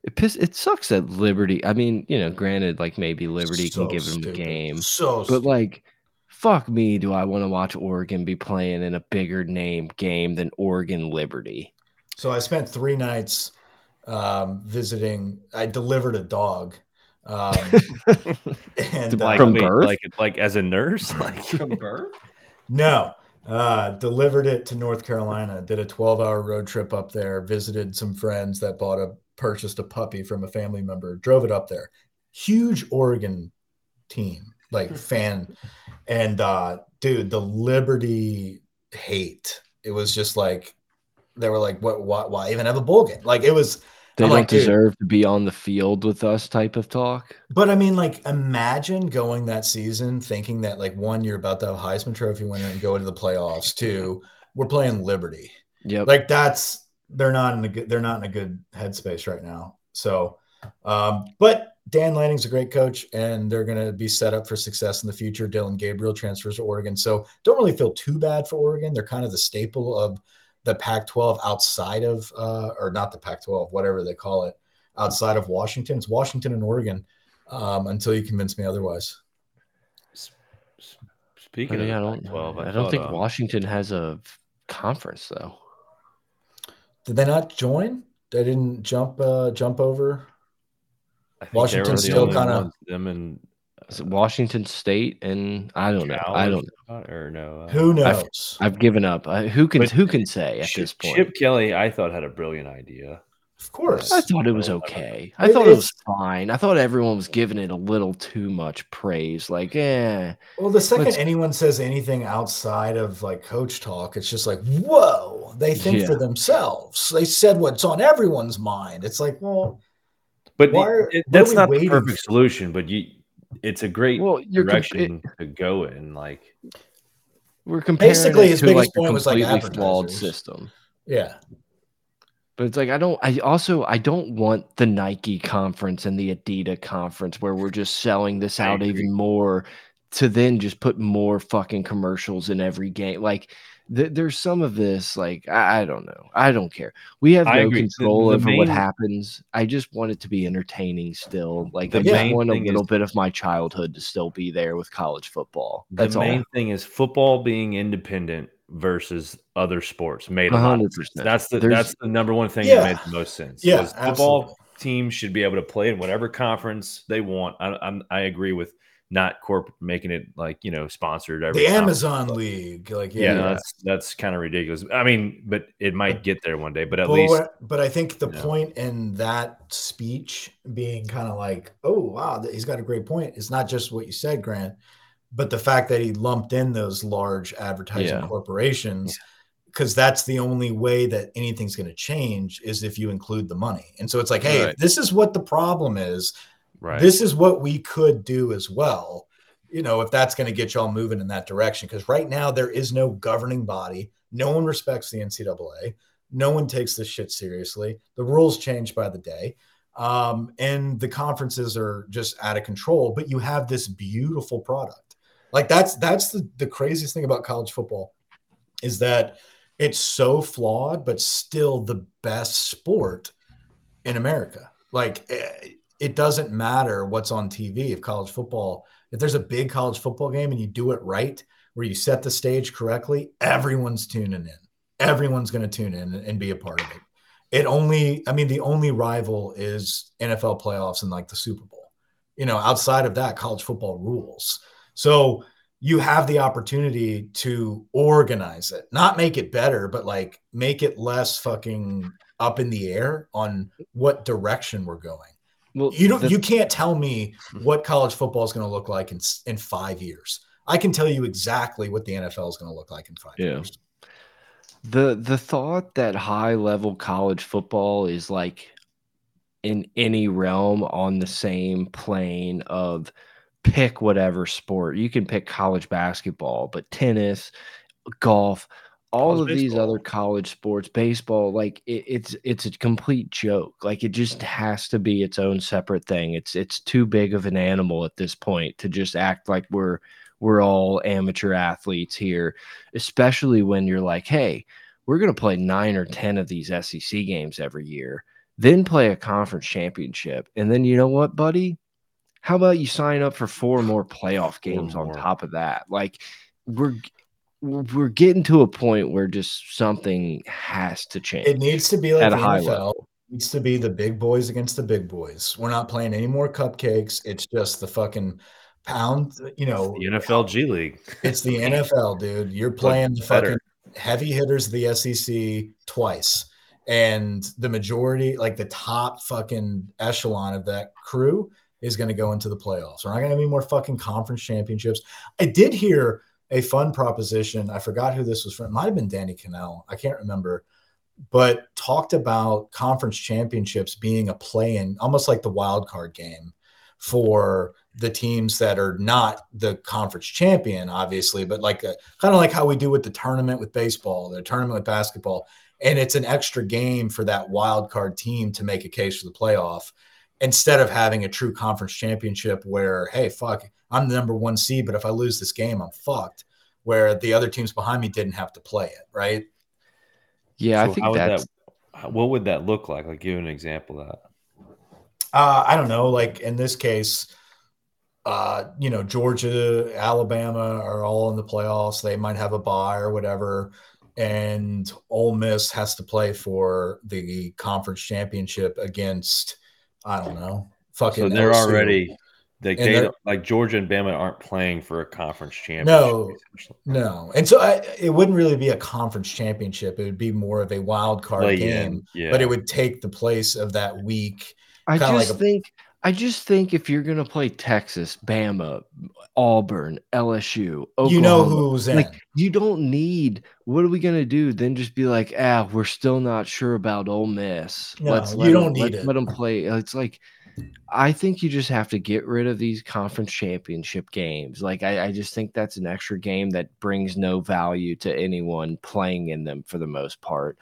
It piss, it sucks that Liberty. I mean, you know, granted, like maybe Liberty So can give them a game, So but stupid. like, fuck me, do I want to watch Oregon be playing in a bigger name game than Oregon Liberty? So I spent three nights um, visiting. I delivered a dog. Um, and like, uh, From birth? like like as a nurse, like From birth? No, uh, delivered it to North Carolina. Did a 12 hour road trip up there. Visited some friends that bought a purchased a puppy from a family member. Drove it up there. Huge Oregon team, like fan, and uh, dude, the Liberty hate. It was just like they were like, "What? Why, why even have a bowl game?" Like it was. They I'm don't like, dude. deserve to be on the field with us type of talk. But I mean, like, imagine going that season thinking that, like, one, you're about to have Heisman Trophy winner and go into the playoffs. Two, we're playing Liberty. Yep. Like, that's they're not in a good they're not in a good headspace right now. So, um, but Dan Lanning's a great coach, and they're going to be set up for success in the future. Dillon Gabriel transfers to Oregon, so don't really feel too bad for Oregon. They're kind of the staple of the Pac-12 outside of, uh, or not the Pac-12, whatever they call it, outside of Washington. It's Washington and Oregon um, until you convince me otherwise. speaking I, mean, of I don't. Pac-12, I, don't thought, think uh, Washington has a conference though. Did they not join? They didn't jump uh, jump over. I think they the still kinda- them and Is it Washington State and I don't know. I don't. something, or no. uh, Who knows? I've given up. I, who can But who can say at Chip, this point? Chip Kelly, I thought had a brilliant idea. Of course. I thought it was okay. I It thought it was fine. I thought everyone was giving it a little too much praise. Like, eh, Well, the 2nd anyone says anything outside of like coach talk, it's just like, whoa, they think for themselves. They said what's on everyone's mind. It's like, well, But Why are- it- that's we not the perfect for? solution, but you, it's a great well, you're comp- direction to go in. Like, we're comparing Basically, it his to biggest like a point was, like, completely flawed system. yeah. But it's like I don't. I also I don't want the Nike conference and the Adidas conference where we're just selling this out even more to then just put more fucking commercials in every game. Like th there's some of this. Like I, I don't know. I don't care. We have I no agree. Control the over what happens. I just want it to be entertaining still. Like The I just want a little is- bit of my childhood to still be there with college football. the That's main all. thing is football being independent versus other sports made A a lot hundred of sense. percent. That's the There's- that's the number one thing Yeah. that made the most sense. Yeah, was football absolutely. teams should be able to play in whatever conference they want. I, I'm, I agree with not corporate making it like you know sponsored every The conference. Amazon League. Like, Yeah, yeah. no, that's that's kind of ridiculous. I mean, but it might get there one day. But at But least but I think the Yeah. point in that speech being kind of like, oh wow, he's got a great point. It's not just what you said, Grant, but the fact that he lumped in those large advertising Yeah. corporations, because that's the only way that anything's going to change is if you include the money. And so it's like, hey, Right. this is what the problem is. right. This is what we could do as well. You know, if that's going to get y'all moving in that direction, because right now there is no governing body. No one respects the NCAA. No one takes this shit seriously. The rules change by the day. Um, and the conferences are just out of control, but you have this beautiful product. Like that's that's the, the craziest thing about college football is that it's so flawed, but still the best sport in America. Like eh, it doesn't matter what's on TV if college football, if there's a big college football game and you do it right, where you set the stage correctly, everyone's tuning in. Everyone's going to tune in and be a part of it. It only, I mean, the only rival is NFL playoffs and like the Super Bowl. You know, outside of that, college football rules. So you have the opportunity to organize it, not make it better, but like make it less fucking up in the air on what direction we're going. Well, You don't. the- you can't tell me mm-hmm. what college football is going to look like in in five years. I can tell you exactly what the NFL is going to look like in five Yeah. years. the the thought that high level college football is like in any realm on the same plane of pick whatever sport. You can pick college basketball but tennis golf all College of these other college sports baseball like it, it's it's a complete joke. Like it just has to be its own separate thing. It's it's too big of an animal at this point to just act like we're we're all amateur athletes here especially when you're like, hey, we're going to play nine or 10 of these SEC games every year, then play a conference championship. And then you know what, buddy? How about you sign up for four more playoff games on top of that? Like, we're we're getting to a point where just something has to change. It needs to be like At a high NFL. level. needs to be the big boys against the big boys. We're not playing any more cupcakes. It's just the fucking pound, you know, The NFL G League. it's the NFL, dude. You're playing the fucking heavy hitters of the SEC twice. And the majority, like the top fucking echelon of that crew, is going to go into the playoffs. We're not going to have any more fucking conference championships. I did hear a fun proposition. I forgot who this was from. It might have been Danny Kanell. I can't remember, but talked about conference championships being a play in, almost like the wild card game for the teams that are not the conference champion, obviously, but like kind of like how we do with the tournament with baseball, the tournament with basketball. And it's an extra game for that wild card team to make a case for the playoff instead of having a true conference championship where, hey, fuck, I'm the number one seed, but if I lose this game, I'm fucked. Where the other teams behind me didn't have to play it, right? Yeah, I think how would that's that, what would that look like? Like, give an example of that. Uh, I don't know. Like in this case, uh, you know, Georgia, Alabama are all in the playoffs. They might have a bye or whatever. And Ole Miss has to play for the conference championship against, I don't know, fucking. So they're LSU. already like And they they're- like Georgia and Bama aren't playing for a conference championship. No. No, and so I, it wouldn't really be a conference championship. It would be more of a wild card Play game, in, yeah. but it would take the place of that week. I kinda just like a- think I just think if you're gonna play Texas, Bama, Auburn, LSU, Oklahoma, you know who's in. like you don't need what are we gonna do? Then just be like, ah, we're still not sure about Ole Miss. No, let's you let don't need let's it. Let them play. It's like I think you just have to get rid of these conference championship games. Like I, I just think that's an extra game that brings no value to anyone playing in them for the most part.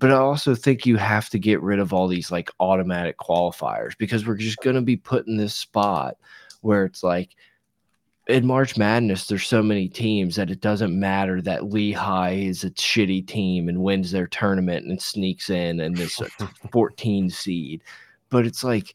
But I also think you have to get rid of all these like automatic qualifiers because we're just going to be put in this spot where it's like in March Madness, there's so many teams that it doesn't matter that Lehigh is a shitty team and wins their tournament and sneaks in and this 14 seed. But it's like,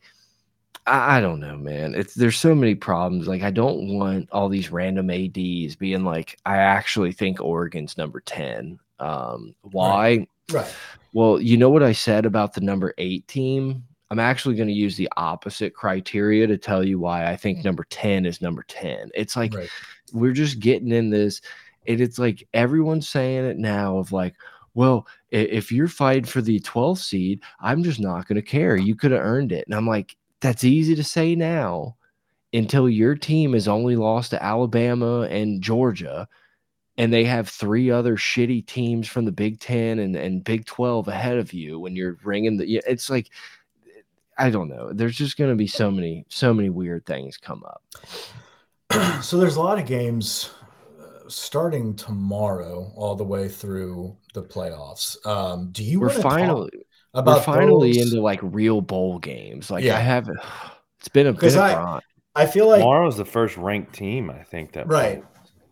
I, I don't know, man. It's there's so many problems. Like, I don't want all these random ads being like, I actually think Oregon's number 10. Um, why? right. Well, you know what I said about the number eight team? I'm actually going to use the opposite criteria to tell you why I think number 10 is number 10. It's like right. we're just getting in this, and it's like everyone's saying it now of like, well, if you're fighting for the 12th seed, I'm just not going to care. You could have earned it. And I'm like, that's easy to say now until your team has only lost to Alabama and Georgia and they have three other shitty teams from the Big Ten and, and Big 12 ahead of you when you're ringing the, it's like, I don't know. There's just going to be so many, so many weird things come up. so there's a lot of games uh, starting tomorrow all the way through the playoffs. Um, do you We're wanna talk finally, about we're finally those? into like real bowl games. Like Yeah. I haven't, it's been a bit. of I- I feel like Tomorrow's the first ranked team, I think that right.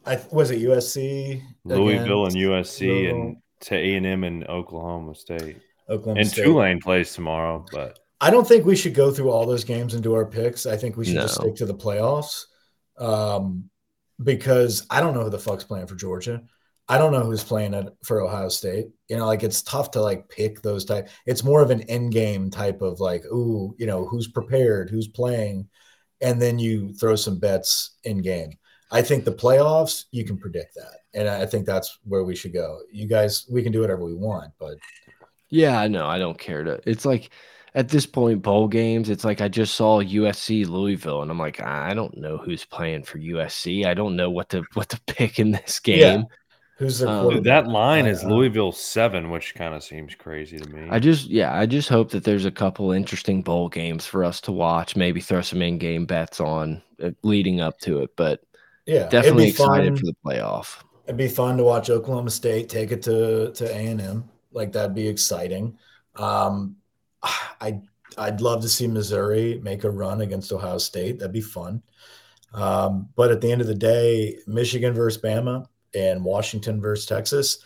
I was it USC, Louisville and USC Louisville, and to A and M and Oklahoma State. Oklahoma And State. Tulane plays tomorrow, but I don't think we should go through all those games and do our picks. I think we should just stick to the playoffs. Um, because I don't know who the fuck's playing for Georgia. I don't know who's playing at, for Ohio State. You know, like it's tough to like pick those type. It's more of an end game type of like, ooh, you know, who's prepared, who's playing, and then you throw some bets in game. I think the playoffs, you can predict that. And I think that's where we should go. You guys, we can do whatever we want, but Yeah, I know. I don't care to. It's like at this point, bowl games. It's like I just saw USC Louisville, and I'm like, I don't know who's playing for USC. I don't know what to what to pick in this game. Yeah. game. who's their Um, quarterback? that line is Uh, Louisville seven, which kind of seems crazy to me. I just, yeah, I just hope that there's a couple interesting bowl games for us to watch. Maybe throw some in-game bets on uh, leading up to it, but Yeah, definitely excited fun. for the playoff. It'd be fun to watch Oklahoma State take it to to A and M. Like that'd be exciting. Um, I I'd love to see Missouri make a run against Ohio State. That'd be fun. Um, but at the end of the day, Michigan versus Bama and Washington versus Texas.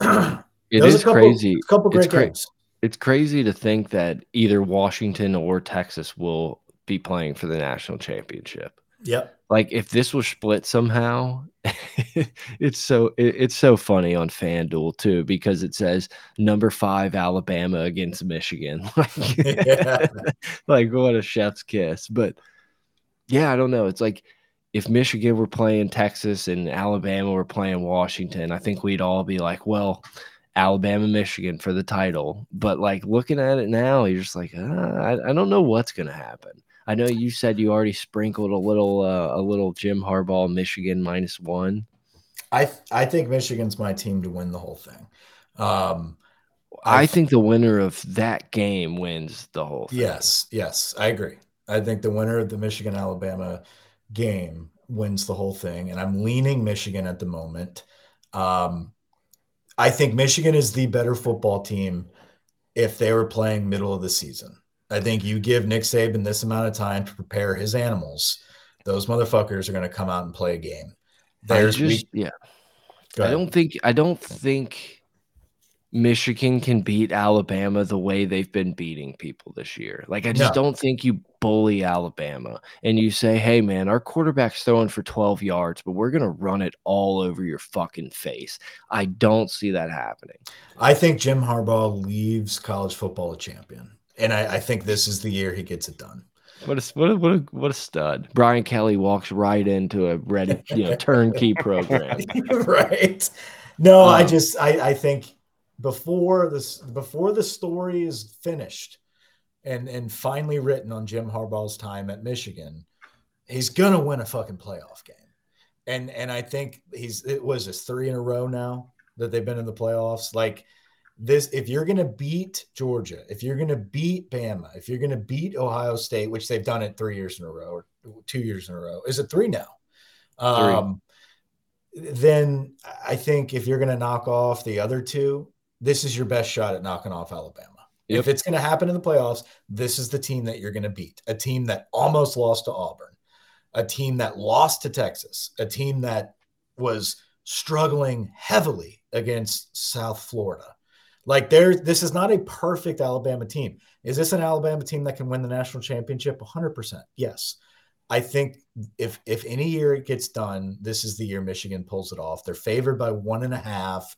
It is couple, crazy. A couple great It's cra- games. It's crazy to think that either Washington or Texas will be playing for the national championship. Yep. Like if this was split somehow, it's so it, it's so funny on FanDuel too because it says number five Alabama against Michigan. like, Yeah. like what a chef's kiss. But yeah, I don't know. It's like if Michigan were playing Texas and Alabama were playing Washington, I think we'd all be like, well, Alabama, Michigan for the title. But like looking at it now, you're just like, uh, I, I don't know what's gonna happen. I know you said you already sprinkled a little uh, a little Jim Harbaugh Michigan minus one. I I think Michigan's my team to win the whole thing. Um, I I- think the winner of that game wins the whole thing. yes, yes, I agree. I think the winner of the Michigan Alabama game wins the whole thing, and I'm leaning Michigan at the moment. Um, I think Michigan is the better football team if they were playing middle of the season. I think you give Nick Saban this amount of time to prepare his animals, those motherfuckers are going to come out and play a game. I There's just yeah. I don't think I don't think Michigan can beat Alabama the way they've been beating people this year. Like I just No. don't think you bully Alabama and you say, "Hey man, our quarterback's throwing for 12 yards, but we're going to run it all over your fucking face." I don't see that happening. I think Jim Harbaugh leaves college football a champion, and I, I think this is the year he gets it done. What a what a, what a, what a stud. Brian Kelly walks right into a ready, you know, turnkey program. right? No, I Um, just I, I think before this before the story is finished and and finally written on Jim Harbaugh's time at Michigan, he's gonna win a fucking playoff game. And and I think he's it was this three in a row now that they've been in the playoffs. Like this, if you're gonna beat Georgia, if you're gonna beat Bama, if you're gonna beat Ohio State, which they've done it three years in a row or two years in a row, is it three now? Um, then I think if you're going to knock off the other two, this is your best shot at knocking off Alabama. If it's going to happen in the playoffs, this is the team that you're going to beat. A team that almost lost to Auburn, a team that lost to Texas, a team that was struggling heavily against South Florida. Like there, this is not a perfect Alabama team. Is this an Alabama team that can win the national championship? 100%. Yes. I think if if any year it gets done, this is the year Michigan pulls it off. They're favored by one and a half.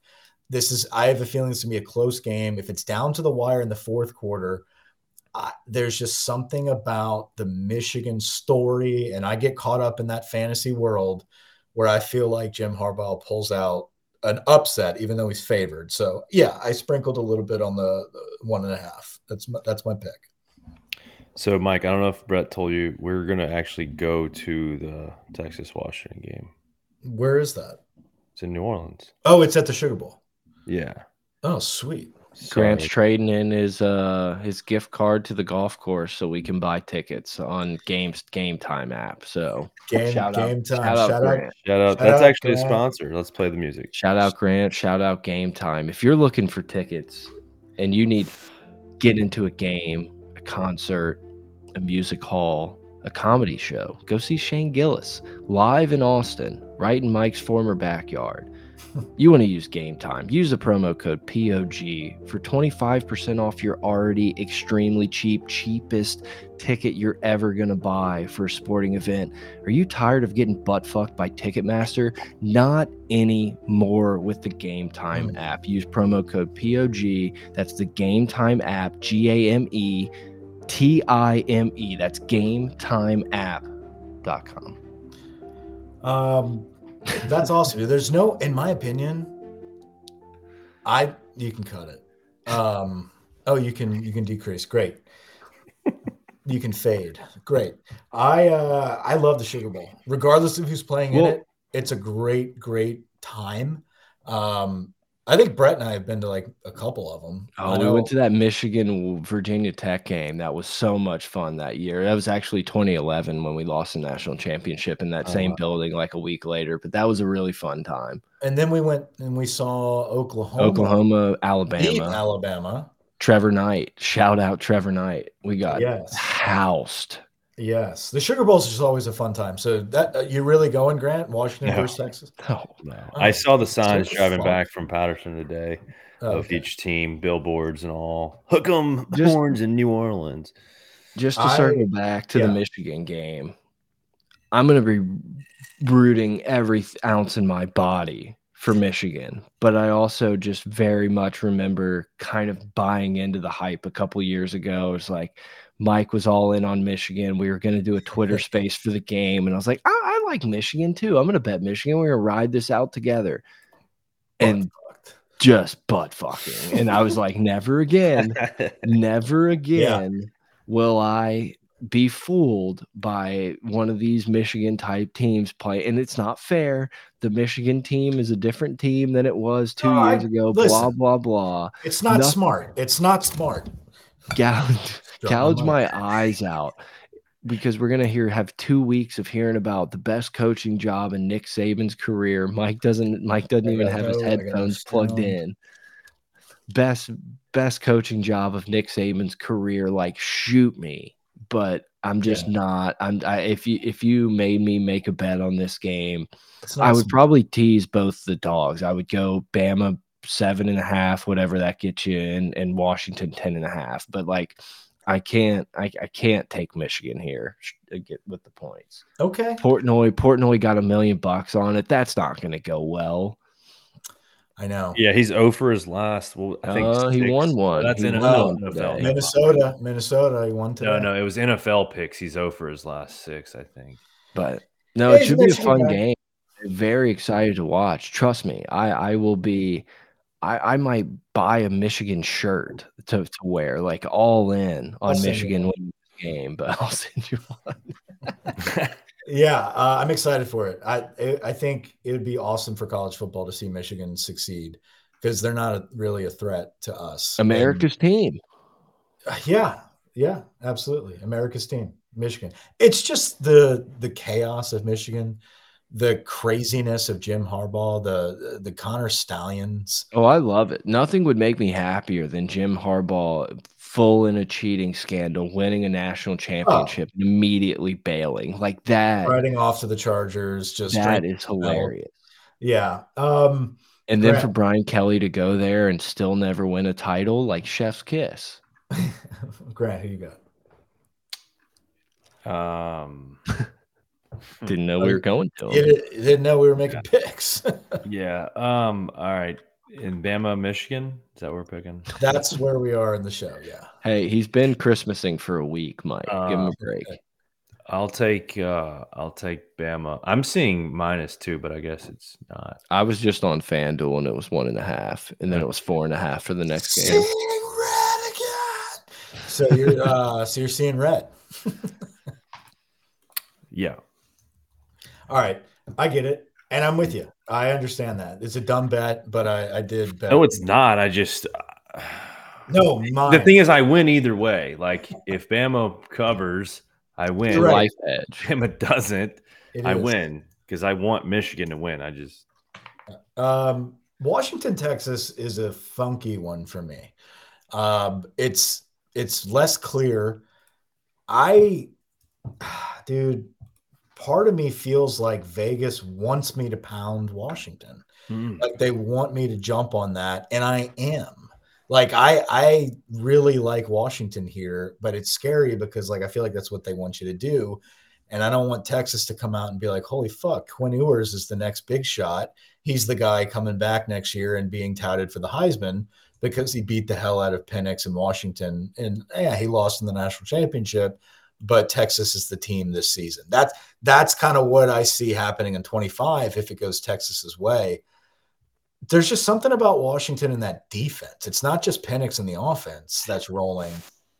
This is I have a feeling it's gonna be a close game. If it's down to the wire in the fourth quarter, I, there's just something about the Michigan story, and I get caught up in that fantasy world where I feel like Jim Harbaugh pulls out an upset, even though he's favored. So yeah, I sprinkled a little bit on the, the one and a half. That's my, that's my pick. So, Mike, I don't know if Brett told you we're gonna actually go to the Texas Washington game. Where is that? It's in New Orleans. Oh, it's at the Sugar Bowl. Yeah. Oh, sweet. Grant's So- trading in his uh his gift card to the golf course so we can buy tickets on games game time app. So Game shout out, game time. shout out, Shout out. Grant. Shout out. Shout That's out, actually a sponsor. Let's play the music. Shout out Grant, shout out game time. If you're looking for tickets and you need get into a game, a concert, a music hall, a comedy show, go see Shane Gillis live in Austin, right in Mike's former backyard. You want to use game time. Use the promo code POG for 25% off your already extremely cheap, cheapest ticket you're ever going to buy for a sporting event. Are you tired of getting butt fucked by Ticketmaster? Not anymore with the Game Time Mm. app. Use promo code POG. That's the Game Time app, G A M E T I M E. That's GameTimeApp.com. Um, that's awesome. There's no, in my opinion, I you can cut it. Um, oh, you can you can decrease. Great. You can fade. Great. I uh I love the Sugar Bowl, regardless of who's playing Well- in it. It's a great great time. Um, I think Brett and I have been to like a couple of them. Oh, we went to that Michigan Virginia Tech game. That was so much fun that year. That was actually 2011 when we lost the national championship in that same wow. building like a week later. But that was a really fun time. and then we went and we saw Oklahoma, Oklahoma, Alabama, Alabama. Trevor Knight. Shout out Trevor Knight. We got Yes. housed. Yes, the Sugar Bowl is just always a fun time. So that uh, you really going, Grant? Washington No. versus Texas. Oh, No. Oh, I saw the signs so driving fun. back from Patterson today Oh, of okay. each team, billboards and all. Hook 'em Just- horns in New Orleans. just to I- circle back to yeah. the Michigan game. I'm gonna be rooting every ounce in my body for Michigan, but I also just very much remember kind of buying into the hype a couple years ago. It's like Mike was all in on Michigan. We were going to do a Twitter space for the game, and I was like, I, I like Michigan too. I'm going to bet Michigan. We're going to ride this out together, and just butt fucking. And I was like, never again, never again yeah. will I be fooled by one of these Michigan type teams play. And it's not fair. The Michigan team is a different team than it was two no, years I, ago. Listen, blah, blah, blah. It's not Nothing. smart. It's not smart. Gouge, gouge my eyes out because we're gonna hear have two weeks of hearing about the best coaching job in Nick Saban's career. Mike doesn't Mike doesn't even have his headphones plugged in. Best best coaching job of Nick Saban's career. Like shoot me but I'm just yeah. not. I'm. I, if you if you made me make a bet on this game, I would probably tease both the dogs. I would go Bama seven and a half, whatever that gets you, and and Washington ten and a half. But like, I can't. I, I can't take Michigan here. Get with the points. Okay. Portnoy. Portnoy got a million bucks on it. That's not going to go well. I know. Yeah, he's over his last. Well, I think uh, he won one. That's he NFL. NFL. Minnesota, Minnesota, he won today. No, no, it was NFL picks. He's over his last six, I think. But no, it should be a fun guy. game. Very excited to watch. Trust me, I I will be. I, I might buy a Michigan shirt to, to wear, like all in on Michigan game, but I'll send you one. Yeah, uh, I'm excited for it. I I think it would be awesome for college football to see Michigan succeed because they're not a, really a threat to us. America's and, team. Yeah, yeah, absolutely. America's team, Michigan. It's just the the chaos of Michigan, the craziness of Jim Harbaugh, the the Connor Stalions. Oh, I love it. Nothing would make me happier than Jim Harbaugh full in a cheating scandal, winning a national championship, oh. immediately bailing like that. Riding off to the Chargers, just that is hilarious. Yeah. Um, and then Grant. for Brian Kelly to go there and still never win a title, like Chef's Kiss. Grant, who you got? Um, didn't know we were going to. Didn't know we were making yeah. picks. yeah. Um. All right in Bama, Michigan. Is that where we're picking? That's where we are in the show. Yeah. Hey, he's been Christmasing for a week, Mike. Uh, Give him a uh, break. I'll take uh I'll take Bama. I'm seeing minus two, but I guess it's not. I was just on FanDuel and it was one and a half, and then it was four and a half for the next game. red again. So you're uh so you're seeing red. yeah. All right. I get it. And I'm with you. I understand that. It's a dumb bet, but I, I did bet. No, it's not. I just uh, no. Mine. The thing is, I win either way. Like if Bama covers, I win. Right. Life edge. Bama doesn't, I win because I want Michigan to win. I just um, Washington, Texas is a funky one for me. Um, it's it's less clear. I, dude, part of me feels like Vegas wants me to pound Washington. Mm. Like they want me to jump on that, and I am. Like I I really like Washington here, but it's scary because like I feel like that's what they want you to do. And I don't want Texas to come out and be like, holy fuck, Quinn Ewers is the next big shot. He's the guy coming back next year and being touted for the Heisman because he beat the hell out of Penix in Washington. And yeah, he lost in the national championship, but Texas is the team this season. That's that's kind of what I see happening in 25 if it goes Texas's way. There's just something about Washington in that defense. It's not just Penix in the offense that's rolling.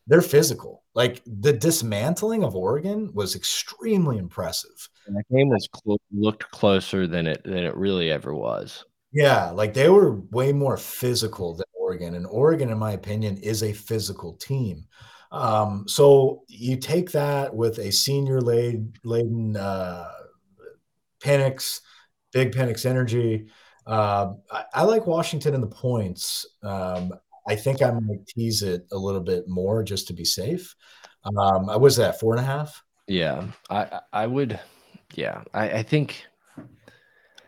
They're physical. Like the dismantling of Oregon was extremely impressive. And that game was clo- looked closer than it than it really ever was. Yeah, like they were way more physical than Oregon, and Oregon, in my opinion, is a physical team. Um, so you take that with a senior laden uh, Penix, big Penix energy. Uh, I, I, like Washington in the points. Um, I think I might tease it a little bit more just to be safe. Um, I was that four and a half. Yeah, I I would. Yeah, I, I think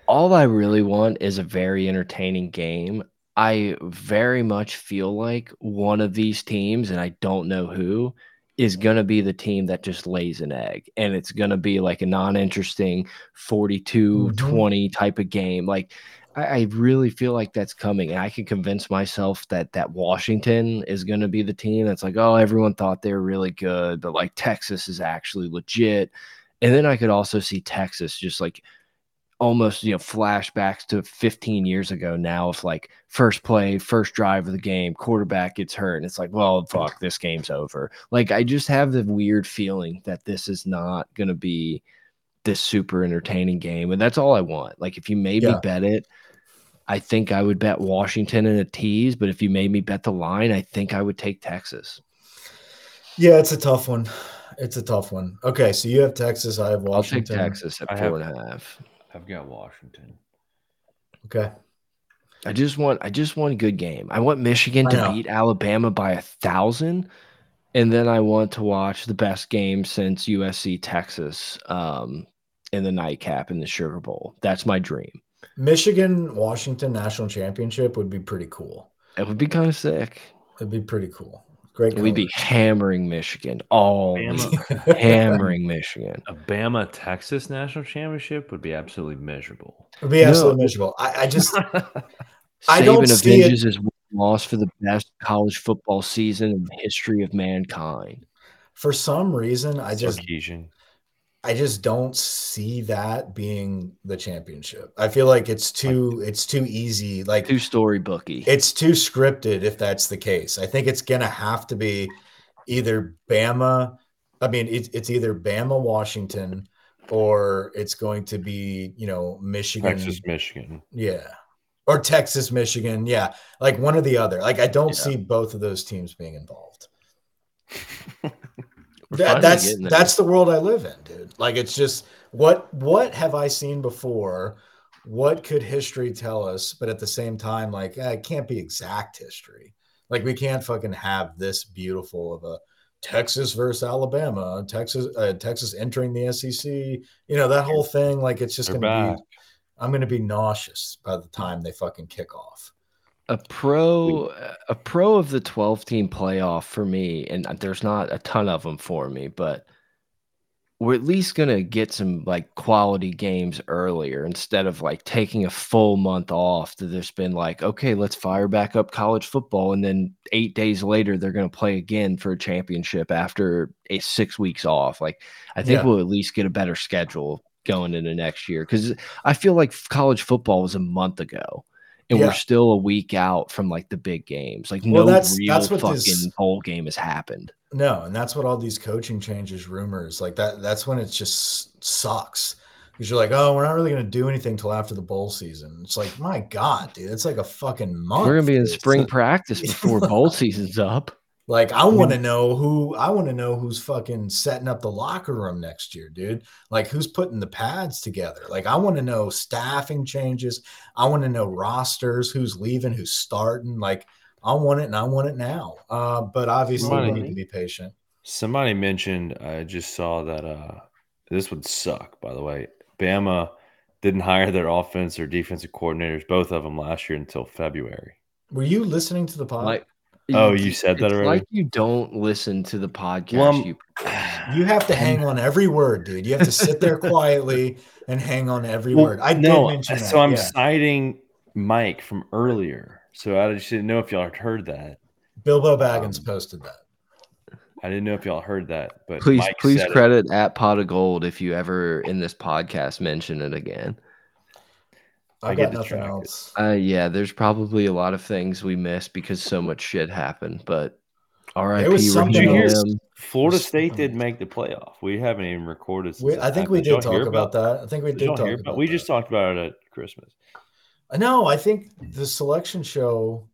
all I really want is a very entertaining game. I very much feel like one of these teams, and I don't know who, is going to be the team that just lays an egg and it's going to be like a non-interesting 42 Mhm. 20 type of game like I, I really feel like that's coming and i can convince myself that that washington is going to be the team that's like oh everyone thought they were really good but like texas is actually legit and then i could also see texas just like almost you know flashbacks to 15 years ago now if like first play first drive of the game quarterback gets hurt and it's like well fuck this game's over like i just have the weird feeling that this is not going to be this super entertaining game and that's all i want like if you made me bet it i think i would bet washington in a tease but if you made me bet the line i think i would take texas Yeah, it's a tough one. It's a tough one. Okay, so you have Texas. I have washington i'll take Washington. texas at I four have- and a half I've got Washington. Okay. I just want I just want a good game. I want Michigan I to beat Alabama by a thousand. And then I want to watch the best game since USC Texas um, in the nightcap in the Sugar Bowl. That's my dream. Michigan Washington national championship would be pretty cool. It would be kind of sick. It'd be pretty cool. Great. We'd be hammering Michigan oh, all hammering Michigan. a Bama Texas national championship would be absolutely miserable. It'd be absolutely No. miserable. I, I just I don't Saban see it- avenges his loss for the best college football season in the history of mankind. for some reason I just Sarkisian. I just don't see that being the championship. I feel like it's too it's too easy. Like Two story bookie. it's too scripted if that's the case. I think it's gonna have to be either Bama. I mean, it's it's either Bama, Washington, or it's going to be you know Michigan, Texas, Michigan. yeah, or Texas, Michigan, yeah, like one or the other. Like I don't Yeah. see both of those teams being involved. That, that's that's the world I live in, dude. Like it's just what what have I seen before? What could history tell us? But at the same time, like eh, it can't be exact history. Like we can't fucking have this beautiful of a Texas versus Alabama, Texas uh, Texas entering the SEC. You know that whole thing. Like it's just They're gonna back. be. I'm gonna be nauseous by the time they fucking kick off. A pro a pro of the 12 team playoff for me and there's not a ton of them for me but we're at least going to get some like quality games earlier instead of like taking a full month off that there's been like okay let's fire back up college football and then 8 days later they're going to play again for a championship after a 6 weeks off like i think Yeah. we'll at least get a better schedule going into next year cuz i feel like college football was a month ago and Yeah. we're still a week out from like the big games. Like Well, no that's- real that's what fucking this- bowl game has happened. No, and that's what all these coaching changes, rumors like that. That's when it just sucks because you're like, oh, we're not really going to do anything till after the bowl season. It's like, my god, dude, it's like a fucking month. We're gonna be in dude. spring practice before bowl season's up. Like, I want to know who. I want to know who's fucking setting up the locker room next year, dude. Like, who's putting the pads together? Like, I want to know staffing changes. I want to know rosters, who's leaving, who's starting. Like, I want it, and I want it now. Uh, but obviously, we need to be patient. Somebody mentioned, I just saw that uh this would suck, by the way. Bama didn't hire their offense or defensive coordinators, both of them last year until February. Were you listening to the pod? Like, Oh, you said that it's already? Like you don't listen to the podcast. Well, you You have to hang on every word, dude. You have to sit there quietly and hang on every Well, word. I did no, mention that. so I'm yeah. citing Mike from earlier. So I just didn't know if y'all had heard that. Bilbo Baggins um, posted that. I didn't know if y'all heard that, but please Mike please said it. credit at pot of gold if you ever in this podcast mention it again. I, I got get nothing distracted. else. Uh yeah, there's probably a lot of things we missed because so much shit happened, but RIP was something Raheem. Florida State did make the playoff. We haven't even recorded. Since We, I think happened. we Did y'all talk about that. I think we Did did talk about, about? We that. just talked about it at Christmas. No, I think the selection show.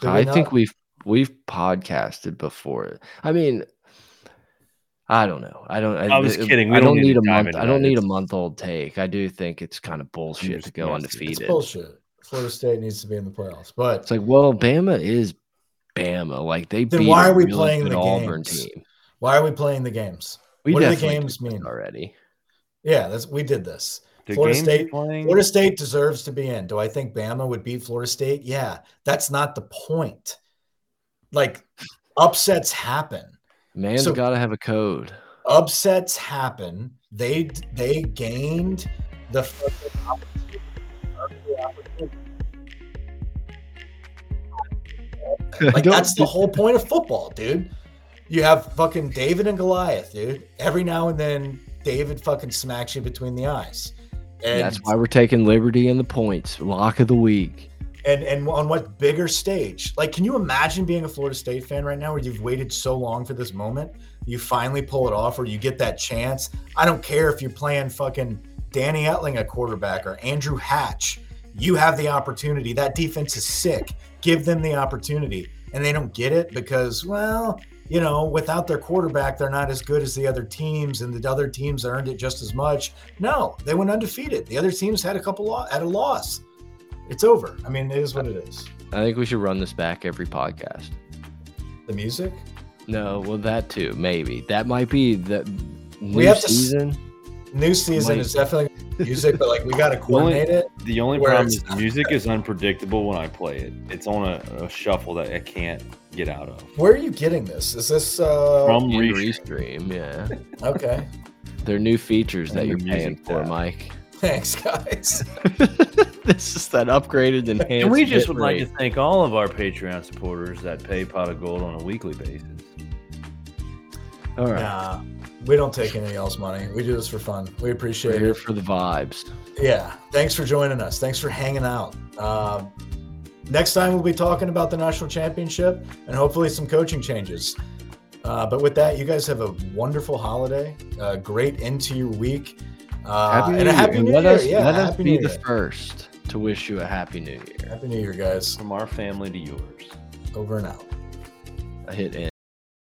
did we I think we've we've podcasted before. I mean, I don't know. I don't. I was uh, kidding. We I don't don't need need a month. I don't need a month old take. I do think it's kind of bullshit to go Yes, it's undefeated. It's bullshit. Florida State needs to be in the playoffs, but It's like, well, Bama is Bama. Like they Then beat why are we really playing the Auburn games? team. why are we playing the games? We What do the games mean? already? Yeah, that's we did this. The Florida State- playing, Florida State deserves to be in. Do I think Bama would beat Florida State? Yeah, that's not the point. Like upsets happen. Man's So- got to have a code. upsets happen. They they gained the. Like that's the whole point of football, dude. You have fucking David and Goliath, dude. Every now and then, David fucking smacks you between the eyes. And That's why we're taking Liberty in the points. Lock of the week. And and on what bigger stage? Like, can you imagine being a Florida State fan right now, where you've waited so long for this moment, you finally pull it off, or you get that chance? I don't care if you're playing fucking Danny Etling at quarterback or Andrew Hatch. You have the opportunity. That defense is sick. Give them the opportunity, and they don't get it because, well, you know, without their quarterback, they're not as good as the other teams, and the other teams earned it just as much. No, they went undefeated. The other teams had a couple lo- had a loss. It's over. I mean, it is what it is. I think we should run this back every podcast. The music. No, well, that too, maybe. That might be the new We have to season. New season Might- is definitely music, but like we got to coordinate it. The only problem is music is unpredictable when I play it. It's on a, a shuffle that I can't get out of. Where are you getting this? Is this uh From In Restream. Restream, yeah. okay? They're new features that you're paying for, tab. Mike. Thanks, guys. this is that upgraded enhanced. And we just bit would like to thank all of our Patreon supporters that pay Pot of Gold on a weekly basis. All right. Nah, we don't take any else money. We do this for fun. We We're appreciate here it. for the vibes. Yeah. Thanks for joining us. Thanks for hanging out. Uh, next time we'll be talking about the national championship and hopefully some coaching changes. Uh, but with that, you guys have a wonderful holiday. Uh, great end to your week. Uh, Happy New and a happy And new let year. us, yeah, let us be new the year. first to wish you a happy new year. Happy New Year, guys. From our family to yours. Over and out. I hit end.